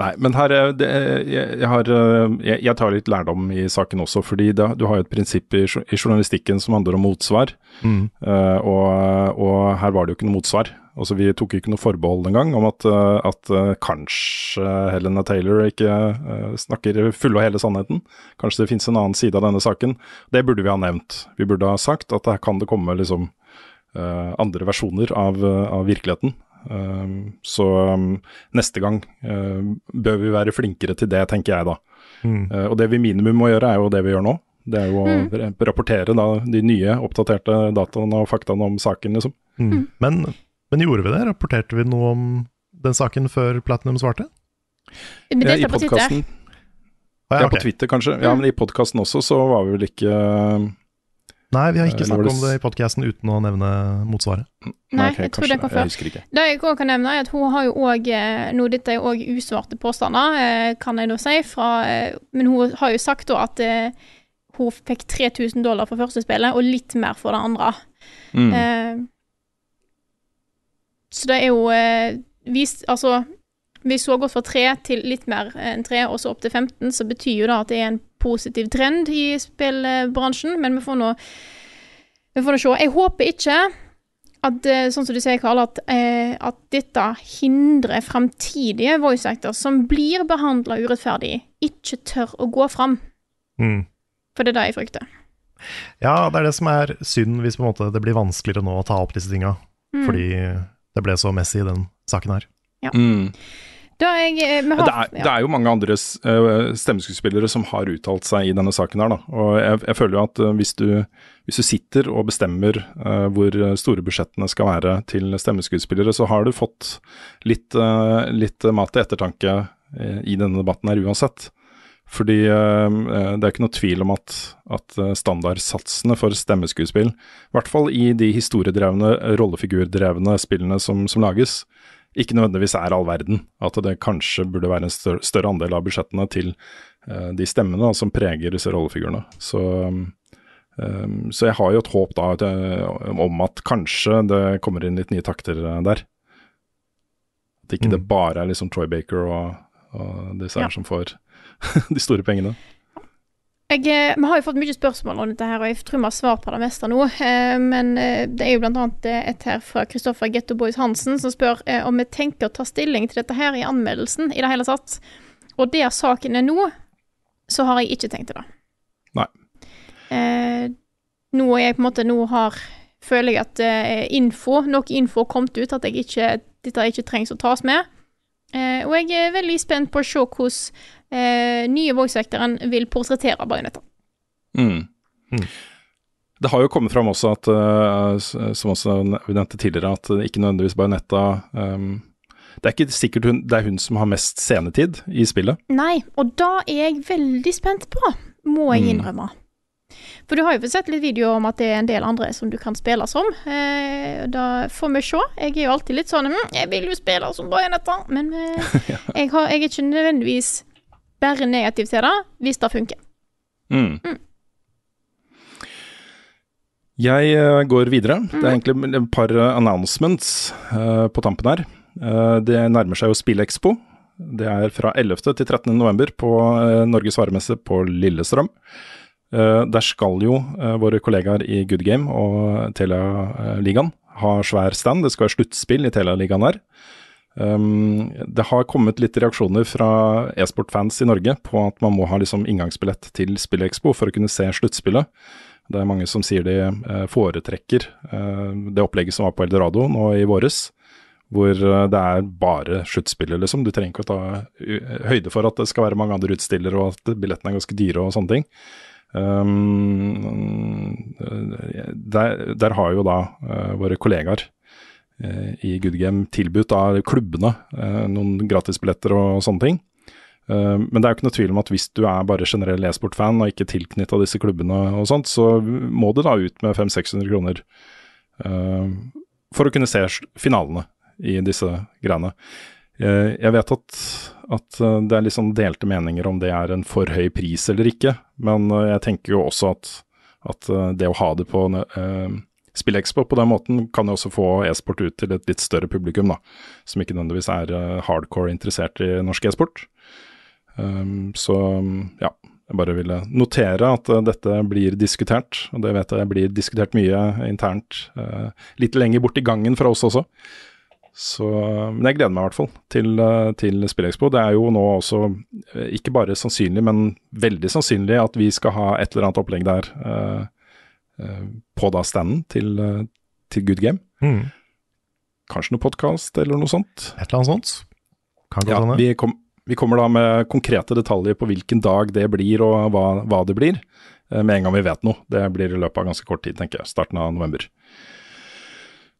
Nei, men her er det, jeg, jeg, har, eh, jeg, jeg tar litt lærdom i saken også, fordi det, du har jo et prinsipp i, i journalistikken som handler om motsvar, Mm. eh, og, og her var det jo ikke noe motsvar. Altså, vi tok ikke noe forbehold engang om at, eh, at eh, kanskje Helena Taylor ikke eh, snakker fulle og hele sannheten. Kanskje det finnes en annen side av denne saken. Det burde vi ha nevnt. Vi burde ha sagt at her kan det komme liksom eh, andre versjoner av, av virkeligheten. Um, så um, neste gang uh, bør vi være flinkere til det, tenker jeg da. Mm. Uh, og det vi minimum må gjøre, er jo det vi gjør nå. Det er jo å Mm. rapportere da, de nye, oppdaterte dataene og faktaene om saken, liksom. Mm. Men, men gjorde vi det? Rapporterte vi noe om den saken før Platinum svarte? Men Ja, delte I på Twitter. Ja, okay. på Twitter kanskje. Ja, men i podkasten også så var vi vel ikke Nei, vi har ikke Eh, snakket om det i podkasten uten å nevne motsvaret. Nei, okay, jeg tror kanskje det kom før. Det jeg også kan nevne, er at hun har jo òg Nå, dette er jo òg usvarte påstander, eh, kan jeg nå si, fra eh, Men hun har jo sagt da at eh, hun fikk 3000 dollar for første spillet, og litt mer for det andre. Mm. Så det er jo eh, vist Altså, hun har gått fra 3 til litt mer enn 3, og så opp til 15, så betyr jo det at det er en positiv trend i spillbransjen, men vi får nå vi får nå se. Jeg håper ikke at, eh, sånn som du sier, Karl, at, eh, at dette hindrer fremtidige voice actors som blir behandla urettferdig, ikke tør å gå fram. Mm. For det er det jeg frykter. Ja, det er det som er synd, hvis måte det blir vanskeligere nå å ta opp disse tinga. Mm. Fordi det ble så messy i den saken her. Mm. Da jeg, eh, vi har, Det, er, det er jo mange andre uh, stemmeskuespillere som har uttalt seg i denne saken her, da. Og jeg, jeg føler jo at eh, hvis, du, hvis du sitter og bestemmer uh, hvor store budsjettene skal være til stemmeskuespillere, så har du fått litt, uh, litt mat til ettertanke eh, i denne debatten her uansett. Fordi eh, eh, det er ikke noe tvil om at, at eh, standardsatsene for stemmeskuespill, i hvert fall i de historiedrevne, rollefigurdrevne spillene som, som lages, ikke nødvendigvis er all verden. At det kanskje burde være en større, større andel av budsjettene til eh, de stemmene da, som preger disse rollefigurene. Så, eh, så jeg har jo et håp da at, eh, om at kanskje det kommer inn litt nye takter der. At ikke det bare er liksom Troy Baker og, og disse her Ja. som får de store pengene. jeg, eh, vi har jo fått mye spørsmål om dette, her, og jeg tror vi har svart på det meste nå. Eh, men eh, det er jo eh, et her fra Kristoffer Getto Boys Hansen som spør om vi tenker å ta stilling til dette her i anmeldelsen i det hele tatt. Og der saken er nå, så har jeg ikke tenkt til det. Nei. Eh, nå er jeg på en måte Nå har føler jeg at info, nok info har kommet ut at ikke, dette ikke trengs å tas med. Eh, og jeg er veldig spent på å se hvordan eh, nye voice-actoren vil portrettere Bajonetta. Mm. Det har jo kommet fram også at, eh, som også vi nevnte tidligere, at ikke nødvendigvis Bajonetta um, Det er ikke sikkert hun, det er hun som har mest scenetid i spillet. Nei, og da er jeg veldig spent på, må jeg Mm. innrømme. For du har jo fått sett litt videoer om at det er en del andre som du kan spille som. Eh, da får vi se. Jeg er jo alltid litt sånn hm, Jeg vil jo spille som Bajonetta, men eh, jeg, har, jeg er ikke nødvendigvis bare negativ til det, hvis det funker. Mm. Jeg eh, går videre. Det er egentlig et par eh, announcements uh, på tampen her. Uh, det nærmer seg jo Spillekspo. Det er fra 11. til 13. november på uh, Norges varemesse på Lillestrøm. Der skal jo våre kollegaer i Good Game og Telialigaen ha svær stand. Det skal være sluttspill i Telialigaen her. Um, det har kommet litt reaksjoner fra e-sportfans i Norge på at man må ha liksom inngangsbillett til Spillekspo for å kunne se sluttspillet. Det er mange som sier de eh, foretrekker eh, det opplegget som var på Eldorado nå i våres, hvor eh, det er bare sluttspillet, liksom. Du trenger ikke å ta høyde for at det skal være mange andre utstillere, og at billettene er ganske dyre og sånne ting. Um, der, der har jo da uh, våre kollegaer i Good Game tilbudt av klubbene eh, noen gratisbilletter og sånne ting. Eh, men det er jo ikke noe tvil om at hvis du er bare generell e-sport-fan og ikke tilknytta disse klubbene og sånt, så må du da ut med 500-600 kroner eh, for å kunne se finalene i disse greiene. Jeg vet at, at det er litt sånn delte meninger om det er en for høy pris eller ikke, men jeg tenker jo også at, at det å ha det på uh, SpillExpo på den måten kan jo også få e-sport ut til et litt større publikum, da, som ikke nødvendigvis er eh, hardcore interessert i norsk e-sport. Um, så ja, jeg bare ville notere at eh, dette blir diskutert, og det vet jeg blir diskutert mye internt. uh, litt lenger bort i gangen fra oss også. Så, men jeg gleder meg i hvert fall til, til SpillExpo. Det er jo nå også ikke bare sannsynlig, men veldig sannsynlig at vi skal ha et eller annet opplegg der eh, på da standen til, eh, til Good Game. Mm. Kanskje noe podkast eller noe sånt. Et eller annet sånt. Kan godt Ja, vi, kom, vi kommer da med konkrete detaljer på hvilken dag det blir og hva, hva det blir, eh, med en gang vi vet noe. Det blir i løpet av ganske kort tid, tenker jeg. Starten av november.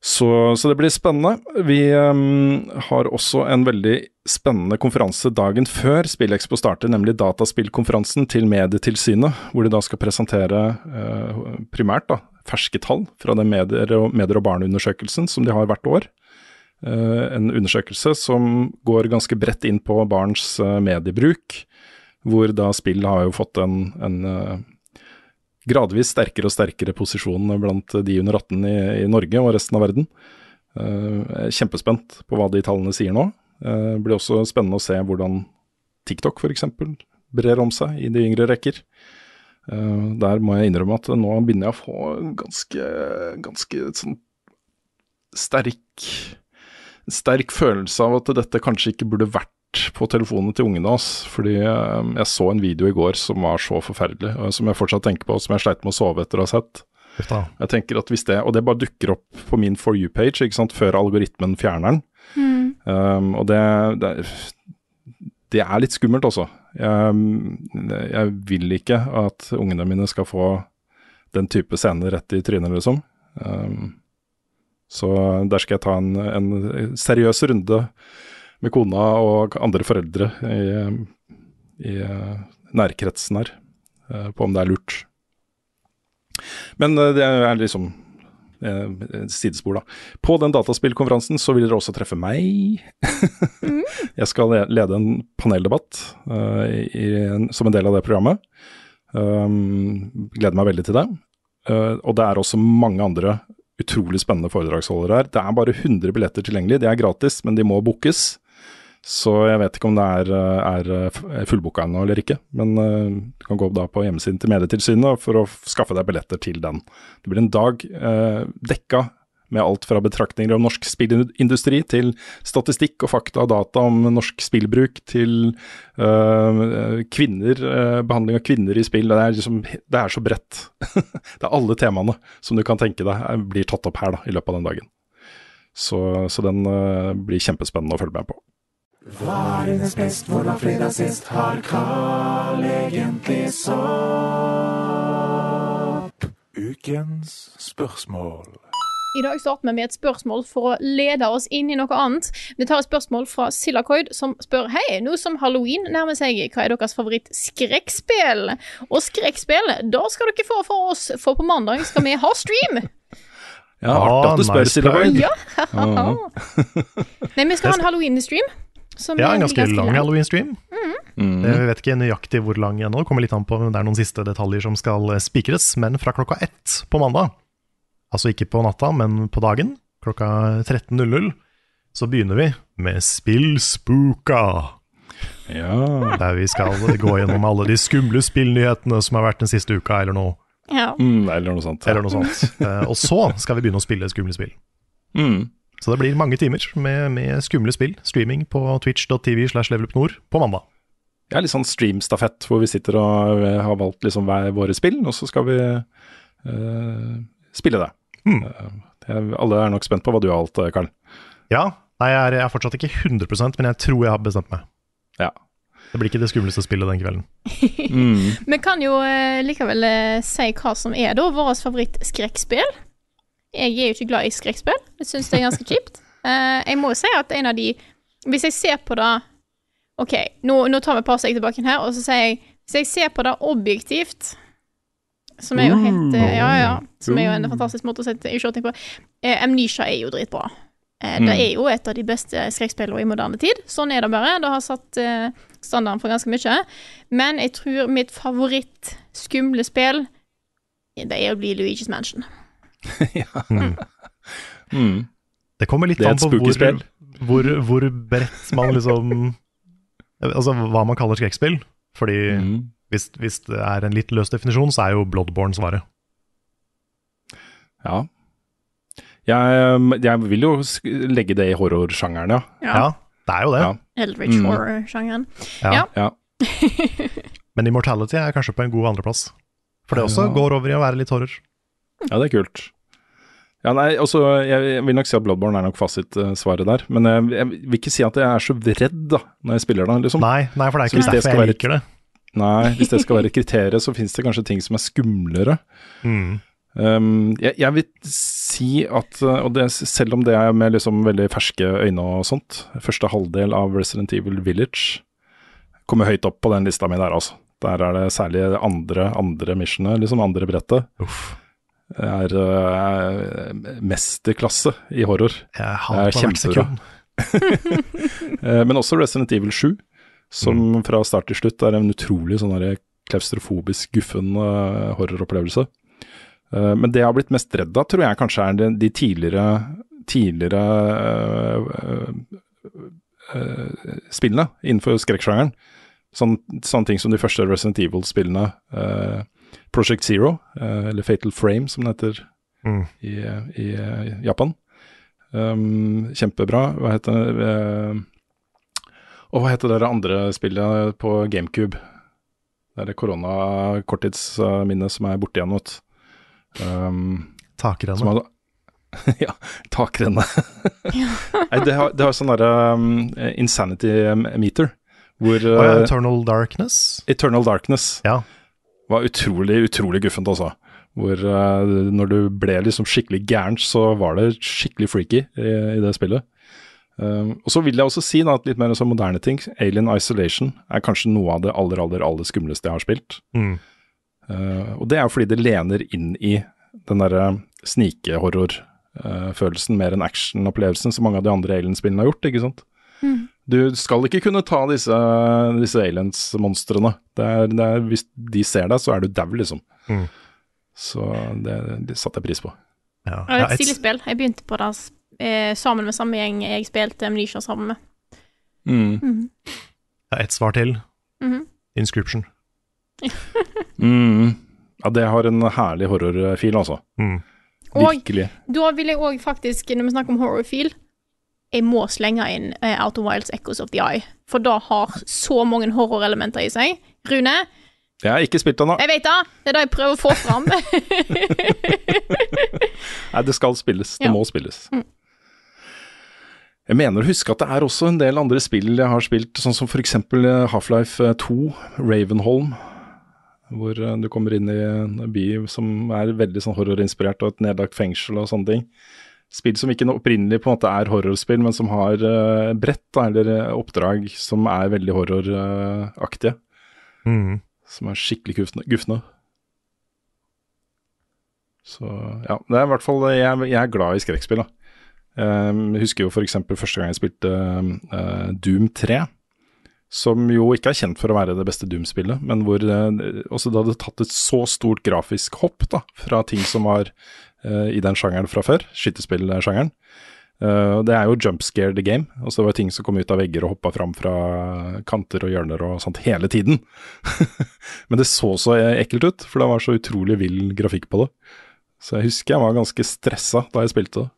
Så, så det blir spennende. Vi um, har også en veldig spennende konferanse dagen før SpillExpo starter, nemlig dataspillkonferansen til Medietilsynet, hvor de da skal presentere uh, primært da, ferske tall fra den medier- og, medier og barneundersøkelsen som de har hvert år. Uh, en undersøkelse som går ganske bredt inn på barns uh, mediebruk, hvor da spill har jo fått en, en gradvis sterkere og sterkere posisjon blant de under 18 i, i Norge og resten av verden. Uh, kjempespent på hva de tallene sier nå. Uh, blir også spennende å se hvordan TikTok f.eks. brer om seg i de yngre rekker. Uh, Der må jeg innrømme at nå begynner jeg å få ganske, ganske sånn sterk sterk følelse av at dette kanskje ikke burde vært på telefonen til ungene hans. Fordi eh, jeg så en video i går som var så forferdelig, som jeg fortsatt tenker på, som jeg sleit med å sove etter å ha sett. Ufta. Jeg tenker at hvis det, Og det bare dukker opp på min For you-page ikke sant, før algoritmen fjerner den. Um, og det, det, det er litt skummelt, også. Jeg, jeg vil ikke at ungene mine skal få den type scener rett i trynet, liksom. Um, så der skal jeg ta en, en seriøs runde med kona og andre foreldre i, i eh, nærkretsen her, eh, på om det er lurt. Men eh, det er liksom sidespor, da. På den dataspillkonferansen så vil dere også treffe meg. Jeg skal lede en paneldebatt uh, i, som en del av det programmet. Um, gleder meg veldig til det. Uh, og det er også mange andre utrolig spennende foredragsholdere her. Det er bare 100 billetter tilgjengelig. De er gratis, men de må bookes. Så jeg vet ikke om det er, er er fullbooka ennå eller ikke. Men eh, du kan gå da på hjemmesiden til Medietilsynet for å skaffe deg billetter til den. Det blir en dag eh, dekka med alt fra betraktninger om norsk spillindustri til statistikk og fakta og data om norsk spillbruk til eh, kvinner, eh, behandling av kvinner i spill. Det er, liksom, det er så bredt. det er alle temaene som du kan tenke deg eh, blir tatt opp her da, i løpet av den dagen. Så, så den eh, blir kjempespennende å følge med på. Hva er hennes best, hvor var fredag sist? Har Carl egentlig sopp? Ukens spørsmål. I dag starter vi med et spørsmål for å lede oss inn i noe annet. Vi tar et spørsmål fra Silakoid, som spør Hei, nå som halloween nærmer seg, hva er deres favoritt-skrekkspill? Og skrekkspill, da skal dere få for oss, for på mandag skal vi ha stream. Ja, artig at du spør, nice Silje. Ja. Nei, vi skal ha en halloween-stream. Som Ja, en ganske lang lang. halloween-stream. Mm. Jeg vet ikke nøyaktig hvor lang ennå, det kommer litt an på om det er noen siste detaljer som skal eh, spikres, men fra klokka ett på mandag, altså ikke på natta, men på dagen, klokka 13.00, så begynner vi med Spillspooka. Ja. Der vi skal gå gjennom alle de skumle spillnyhetene som har vært den siste uka, eller noe, Ja. Mm, eller noe sånt. eller noe sånt. Eh, Og så skal vi begynne å spille skumle spill. Mm. Så det blir mange timer med, med skumle spill, streaming på twitch.tv slash levelupnord på mandag. Ja, litt sånn streamstafett hvor vi sitter og eh, har valgt liksom hver våre spill, og så skal vi uh, spille det. Mm. Uh, alle er nok spent på hva du har valgt, Karl. Ja, nei, jeg er, jeg er fortsatt ikke 100% men jeg tror jeg har bestemt meg. Ja. Det blir ikke det skumleste spillet den kvelden. Mm. Kan jo likevel si hva som er da vårt favorittskrekkspill. Jeg er jo ikke glad i skrekkspill. Jeg syns det er ganske kjipt. Uh, jeg må jo si at en av de Hvis jeg ser på det OK, nå, nå tar vi et par steg tilbake her, og så sier jeg Hvis jeg ser på det objektivt som er jo helt eh, Ja, ja. Som er jo en fantastisk måte å sette i shorting på. Uh, Amnesia er jo dritbra. Uh, Det er jo et av de beste skrekkspillene i moderne tid. Sånn er det bare. Det har satt standarden for ganske mye. Men jeg tror mitt favoritt-skumle spill det er å bli Luigi's Mansion. Mm. Det kommer litt Det an på hvor, hvor, hvor bredt man liksom Altså hva man kaller skrekkspill. Fordi Mm. hvis, hvis det er en litt løs definisjon, så er jo Bloodborne svaret. Ja. Jeg, jeg vil jo legge det i horrorsjangeren, ja. Ja, det er jo det. Ja. Eldridge Mm. Horror-sjangeren. Ja. Ja. Ja. Men Immortality er kanskje på en god andreplass. For det også Ja. går over i å være litt horror. Ja, det er kult. Ja, nei, også, jeg vil nok si at Bloodborne er nok fasitsvaret der. Men jeg, jeg vil ikke si at jeg er så redd da, når jeg spiller da, Liksom. Nei, nei, for det er ikke derfor jeg være- liker det. Nei, hvis det skal være kriteriet, så finnes det kanskje ting som er skumlere. Mm. Um, jeg, jeg vil si at, uh, og det, selv om det er med liksom veldig ferske øyne og sånt, første halvdel av Resident Evil Village kommer høyt opp på den lista mi der, altså. Der er det særlig andre, andre missionet, liksom andre brettet, Uff. Er uh, mesterklasse i horror. Jeg har på hvert sekund. Eh, Men også Resident Evil 7, som fra start til slutt er en utrolig sånn klaustrofobisk, guffen uh, horroropplevelse. Uh, men det jeg har blitt mest redd av, tror jeg kanskje er de, de tidligere, tidligere spillene innenfor skrekksjangeren. Sånn, sånne ting som de første Resident Evil-spillene. eh, Project Zero, eh, eller Fatal Frame som det heter Mm. i, i eh, Japan. Um, kjempebra. Hva heter det eh, Og hva heter det andre spillet på GameCube? Det er det korona-korttidsminnet som er borte igjen, vet. Um, Takrenne. hadde ja, takrenne. Nei, det har, det har sånn derre um, insanity meter, hvor Å ja, uh, Eternal Darkness. Eternal Darkness Ja. Var utrolig, utrolig guffent, altså. Hvor uh, når du ble liksom skikkelig gæren, så var det skikkelig freaky i, i det spillet. Um, og så vil jeg også si da, at litt mer sånn moderne ting. Alien Isolation er kanskje noe av det aller, aller, aller skumleste jeg har spilt. Mm. Uh, og det er jo fordi det lener inn i den derre snikehorror-følelsen mer enn action-opplevelsen som mange av de andre Alien-spillene har gjort, ikke sant. Mm. Du skal ikke kunne ta disse, disse aliens-monstrene. Det det hvis de ser deg, så er du dau, liksom. Mm. Så det, det satte jeg pris på. Ja. Det er et stilig spill. Jeg begynte på det eh, sammen med samme gjeng jeg spilte Amnesia sammen med. Mm. Mhm. ja, ett svar til. -hmm. Inscription. Mm. Ja, det har en herlig horrorfil, altså. Mm. Og Virkelig. da vil jeg òg faktisk, når vi snakker om horrorfeel, jeg må slenge inn Out Outer Wilds Echoes of the Eye. For det har så mange horrorelementer i seg. Rune, Jeg har ikke spilt den ennå. jeg vet det! Det er det jeg prøver å få fram. Nei, det skal spilles. Det Ja. må spilles. Mm. Jeg mener å huske at det er også en del andre spill jeg har spilt, sånn som f.eks. Half-Life 2, Ravenholm. Hvor eh, du kommer inn i en by som er veldig sånn horrorinspirert, og et nedlagt fengsel og sånne ting. Spill som ikke opprinnelig på en måte er horrorspill, men som har uh, brett da, eller eh, oppdrag som er veldig horroraktige. Mm. Som er skikkelig gufne. Så ja, det er i hvert fall Jeg, jeg er glad i skrekkspill, da. Um, jeg husker jo f.eks. første gang jeg spilte uh, Doom 3. Som jo ikke er kjent for å være det beste Doom-spillet, men hvor uh, også det hadde tatt et så stort grafisk hopp da, fra ting som var eh, i den sjangeren fra før, skytterspillsjangeren. Uh, det er jo jump scare the game. Altså det var ting som kom ut av vegger og hoppa fram fra kanter og hjørner og sånt hele tiden. Men det så så ekkelt ut, for det var så utrolig vill grafikk på det. Så jeg husker jeg var ganske stressa da jeg spilte det.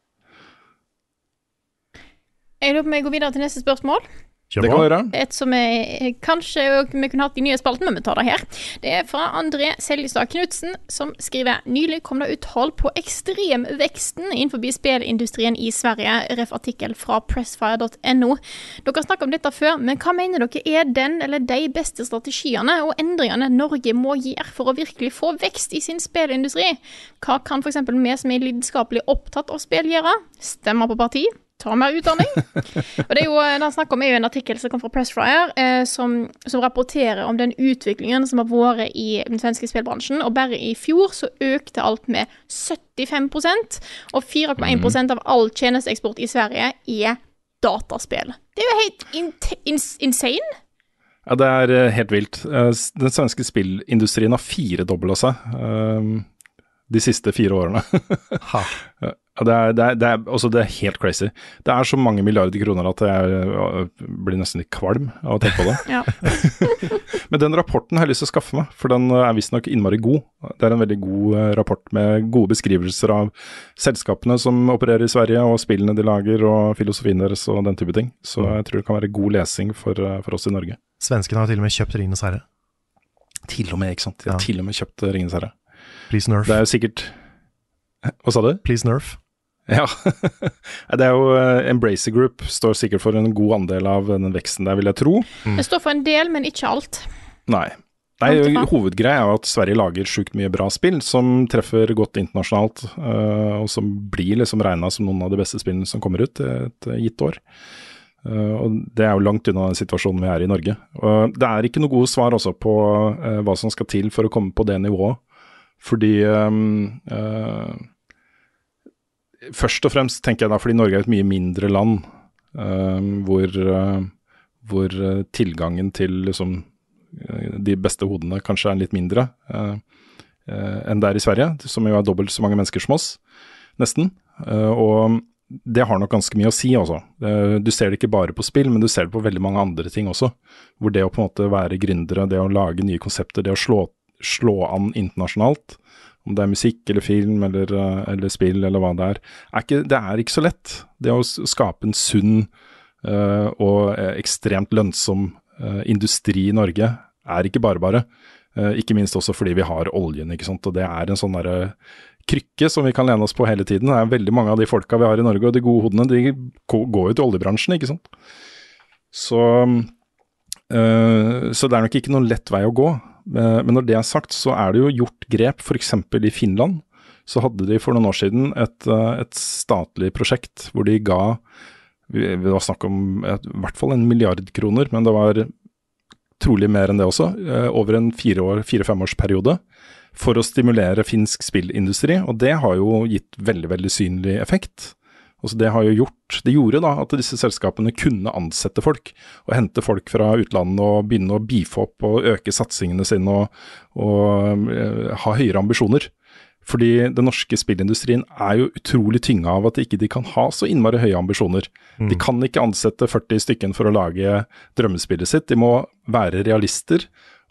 Jeg lurer på om jeg går videre til neste spørsmål. Det kan være. Et som jeg, kanskje vi kunne hatt i nye spalten, men vi tar det her. Det er fra André Seljestad Knutsen, som skriver Nylig kom det ut tall på ekstremveksten innenfor spillindustrien i Sverige. Ref. artikkel fra pressfire.no. Dere har snakket om dette før, men hva mener dere er den eller de beste strategiene og endringene Norge må gjøre for å virkelig få vekst i sin spillindustri? Hva kan f.eks. vi som er lidenskapelig opptatt av spill gjøre? Stemme på parti? Ta mer utdanning? Og det er jo, det han snakker om er jo en artikkel som kom fra Pressfire, eh, som, som rapporterer om den utviklingen som har vært i den svenske spillbransjen. Og bare i fjor så økte alt med 75% og 4,1% av all tjenesteeksport i Sverige er dataspill. Det er jo helt in in insane. Ja, det er eh, helt vilt. Eh, Den svenske spillindustrien har firedobla seg eh, de siste fire årene. Det, er, det, er, det, er, altså det er helt crazy. Det er så mange milliarder kroner at jeg øh, blir nesten litt kvalm av å tenke på det. Men den rapporten har jeg lyst til å skaffe meg, for den øh, er visstnok innmari god. Det er en veldig god øh, rapport med gode beskrivelser av selskapene som opererer i Sverige, og spillene de lager, og filosofien deres og den type ting. Så jeg tror det kan være god lesing for, for oss i Norge. Svenskene har til og med kjøpt Ringenes herre. Til og med, ikke sant. De har Ja. til og med kjøpt Ringenes herre. Please nerf. Det er jo sikkert Hva sa du? Please nerf. Ja. det er jo eh, Embracer Group står sikkert for en god andel av den veksten der, vil jeg tro. Det står for en del, men ikke alt. Nei. Nei, Hovedgreia er jo at Sverige lager sjukt mye bra spill som treffer godt internasjonalt, eh, og som blir liksom regna som noen av de beste spillene som kommer ut et eh, gitt år. Eh, og Det er jo langt unna den situasjonen vi er i i Norge. Og Det er ikke noe gode svar også på eh, hva som skal til for å komme på det nivået. Fordi eh, Først og fremst tenker jeg da fordi Norge er et mye mindre land, ehm, hvor, uh, hvor eh, tilgangen til liksom eh, de beste hodene kanskje er litt mindre uh, uh, enn det er i Sverige, som jo er dobbelt så mange mennesker som oss, nesten. Og det har nok ganske mye å si, altså. Du ser det ikke bare på spill, men du ser det på veldig mange andre ting også. Hvor det å på en måte være gründere, det å lage nye konsepter, det å slå, slå an internasjonalt, om det er musikk eller film eller, eh, eller spill eller hva det er, er ikke, det er ikke så lett. Det å skape en sunn uh, og eh, ekstremt lønnsom uh, industri i Norge er ikke bare bare. Uh, ikke minst også fordi vi har oljen, ikke sant. Og det er en sånn derre krykke som vi kan lene oss på hele tiden. Det er veldig mange av de folka vi har i Norge, og de gode hodene, de går jo til oljebransjen, ikke sant. Så, så det er nok ikke noen lett vei å gå. Eh, men når det er sagt, så er det jo gjort grep, f.eks. i Finland. Så hadde de for noen år siden et, eh, et statlig prosjekt hvor de ga Det var snakk om et, i hvert fall en milliard kroner, men det var trolig mer enn det også, eh, over en fire-femårsperiode. for å stimulere finsk spillindustri, og det har jo gitt veldig, veldig synlig effekt. Altså det har jo gjort, det gjorde da at disse selskapene kunne ansette folk, og hente folk fra utlandet og begynne å beefe opp og øke satsingene sine og, og eh, ha høyere ambisjoner. Fordi den norske spillindustrien er jo utrolig tynga av at ikke de kan ha så innmari høye ambisjoner. De kan ikke ansette 40 stykken for å lage drømmespillet sitt, de må være realister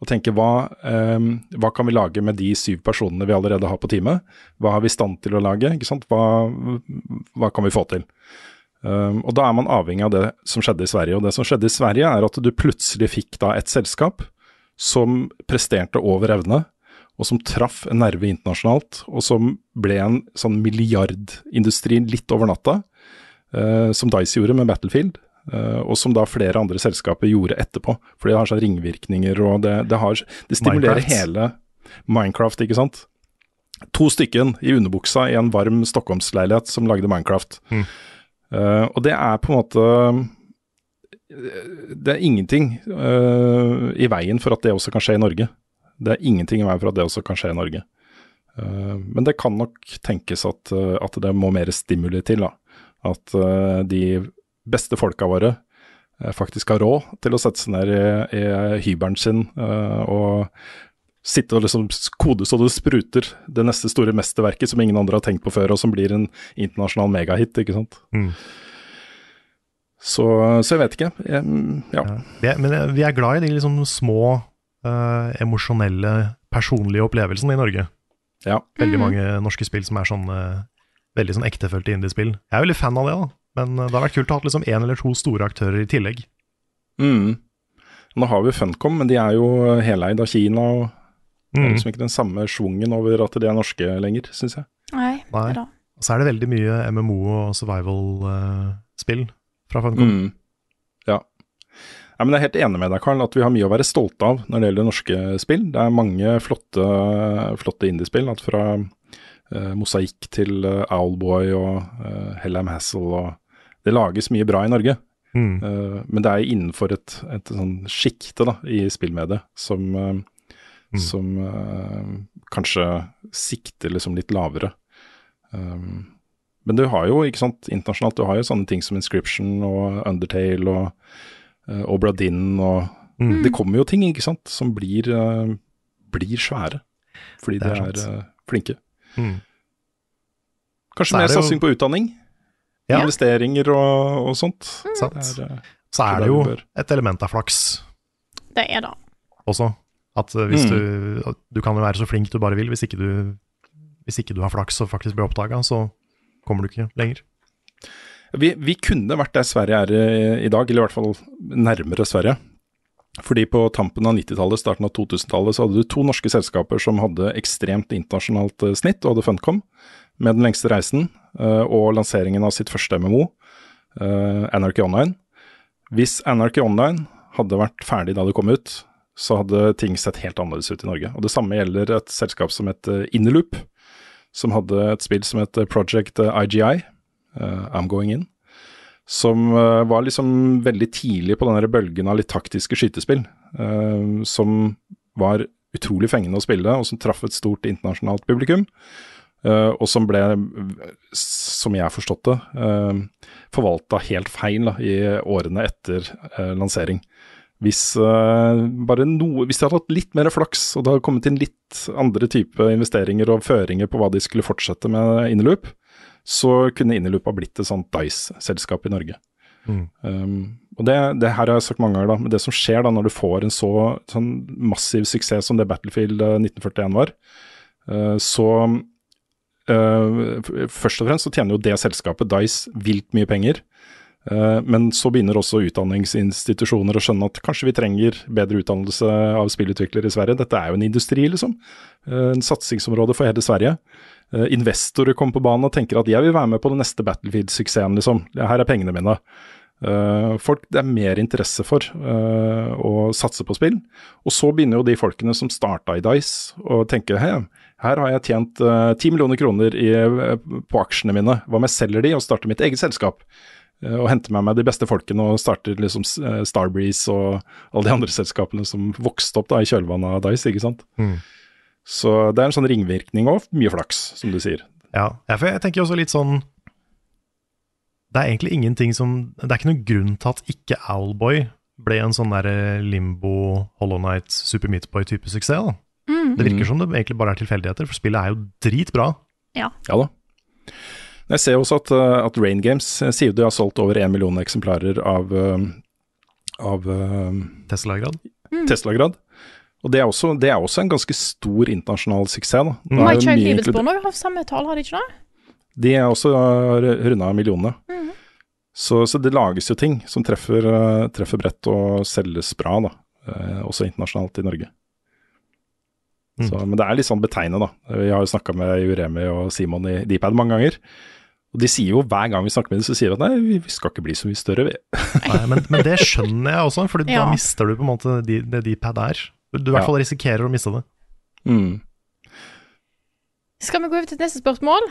og tenke hva, um, hva kan vi lage med de syv personene vi allerede har på teamet? Hva er vi i stand til å lage? Hva, hva kan vi få til? Um, og Da er man avhengig av det som skjedde i Sverige. Og Det som skjedde i Sverige, er at du plutselig fikk da et selskap som presterte over evne, og som traff en nerve internasjonalt, og som ble en sånn milliardindustri litt over natta, uh, som Dice gjorde med Battlefield. Uh, og som da flere andre selskaper gjorde etterpå. Fordi det har sånn ringvirkninger, og det, det, har, det stimulerer Minecraft. hele Minecraft, ikke sant. To stykken i underbuksa i en varm Stockholmsleilighet som lagde Minecraft. Mm. Uh, og det er på en måte Det er ingenting uh, i veien for at det også kan skje i Norge. Det er ingenting i veien for at det også kan skje i Norge. Uh, men det kan nok tenkes at, at det må mer stimuli til. da. At de beste folka våre uh, faktisk har råd til å sette seg ned i, i hybelen sin uh, og sitte og liksom kode så det spruter det neste store mesterverket som ingen andre har tenkt på før, og som blir en internasjonal megahit, ikke sant. Mm. Så, så jeg vet ikke. Jeg, ja. Vi er, men vi er glad i de liksom små, uh, emosjonelle, personlige opplevelsene i Norge. Ja. Veldig Mhm. mange norske spill som er sånn uh, veldig sånn ektefølte indiespill. Jeg er veldig fan av det, da. Men eh, det har vært kult å ha liksom én eller to store aktører i tillegg. Mm. Nå har vi Funcom, men de er jo heleid av Kina. og Det er Mm. liksom ikke den samme schwungen over at de er norske lenger, syns jeg. Nei, Nei. da. Og så er det veldig mye MMO og survival-spill fra Funcom. Mm. Ja. ja. Men jeg er helt enig med deg, Karl, at vi har mye å være stolte av når det gjelder norske spill. Det er mange flotte, flotte indiespill. Alt fra uh, Mosaikk til uh, Owlboy og uh, Hellheim Hassel. Og det lages mye bra i Norge. Mm. Uh, men det er innenfor et, et sånn sjikte da, i spillmediet som, uh, Mm. som uh, kanskje sikter liksom litt lavere. Um, men du har jo, ikke sant, internasjonalt, du har jo sånne ting som Inscription og Undertale og Obra Dinn og Mm. Det kommer jo ting, ikke sant, som blir, blir svære. Fordi Det de er er, eh, flinke. Mm. Kanskje er mer satsing på utdanning? Ja. Investeringer og, og sånt. Sant. Det er, eh, Så er det jo et element av flaks Det er det. også. At eh, hvis Mm. du Du kan jo være så flink du bare vil, hvis ikke du, hvis ikke du har flaks og faktisk blir oppdaga, så kommer du ikke lenger. Vi, vi kunne vært der Sverige er i, i dag, eller i hvert fall nærmere Sverige. Fordi på tampen av 90-tallet, starten av 2000-tallet, så hadde du to norske selskaper som hadde ekstremt internasjonalt eh, snitt, og hadde Funcom, med den lengste reisen, eh, og lanseringen av sitt første MMO, eh, Anarchy Online. Hvis Anarchy Online hadde vært ferdig da det kom ut, så hadde ting sett helt annerledes ut i Norge. Og Det samme gjelder et selskap som het eh, Innerloop, som hadde et spill som het Project eh, IGI, eh, I'm Going In, som eh, var liksom veldig tidlig på den bølgen av litt taktiske skytespill, eh, som var utrolig fengende å spille, og som traff et stort internasjonalt publikum. Eh, og som ble, som jeg har forstått det, uh, forvalta helt feil da, i årene etter eh, lansering. Hvis, eh, noe, hvis de hadde hatt litt mer flaks, og det hadde kommet inn litt andre type investeringer og føringer på hva de skulle fortsette med Innerloop, så kunne Innerloop ha blitt et sånt Dice-selskap i Norge. Mm. Um, og det, det her har jeg sagt mange ganger, da, men det som skjer da når du får en så sånn massiv suksess som det Battlefield eh, 1941 var, uh, så eh, Først og fremst så tjener jo det selskapet, Dice, vilt mye penger. Eh, men så begynner også utdanningsinstitusjoner å skjønne at kanskje vi trenger bedre utdannelse av spillutviklere i Sverige. Dette er jo en industri, liksom. Eh, en satsingsområde for hele Sverige. Eh, investorer kommer på banen og tenker at jeg vil være med på den neste Battlefield-suksessen, liksom. Her er pengene mine. Eh, folk det er mer interesse for eh, å satse på spill. Og så begynner jo de folkene som starta i Dice å tenke hei, her har jeg tjent ti 10 millioner kroner i, eh, på aksjene mine, hva om jeg selger de og starter mitt eget selskap? Uh, og henter med meg de beste folkene og starter liksom eh, Starbreeze og alle de andre selskapene som vokste opp da i kjølvannet av Dice, ikke sant. Mm. Så det er en sånn ringvirkning og mye flaks, som du sier. Ja, for jeg tenker også litt sånn Det er egentlig ingenting som Det er ikke noen grunn til at ikke Owlboy ble en sånn der limbo, Hollow Night, Super Meatboy-type suksess. da. Mm. Det virker som det egentlig bare er tilfeldigheter, for spillet er jo dritbra. Ja. Ja da. Jeg ser også at, eh, at Rain Games sier sier de har solgt over én million eksemplarer av, eh, av eh, Tesla-grad. Tesla-grad. Og det er, også, det er også en ganske stor internasjonal suksess. Da. Mm. My Child mye Livets inkludert- har samme tall, har de ikke det? De er også runda millionene. Så, så det lages jo ting som treffer, eh, treffer bredt og selges bra, da. Eh, også internasjonalt i Norge. Mm. Så, men det er litt sånn betegnende, da. Vi har jo snakka med Juremi og Simon i Dpad mange ganger. Og de sier jo hver gang vi snakker med dem, så sier de at nei, vi skal ikke bli så mye større, vi. Nei, men, men det skjønner jeg også, for Ja. da mister du på en måte de, det D-pad er. Du i hvert Ja. fall risikerer å miste det. Mm. Skal vi gå over til neste spørsmål?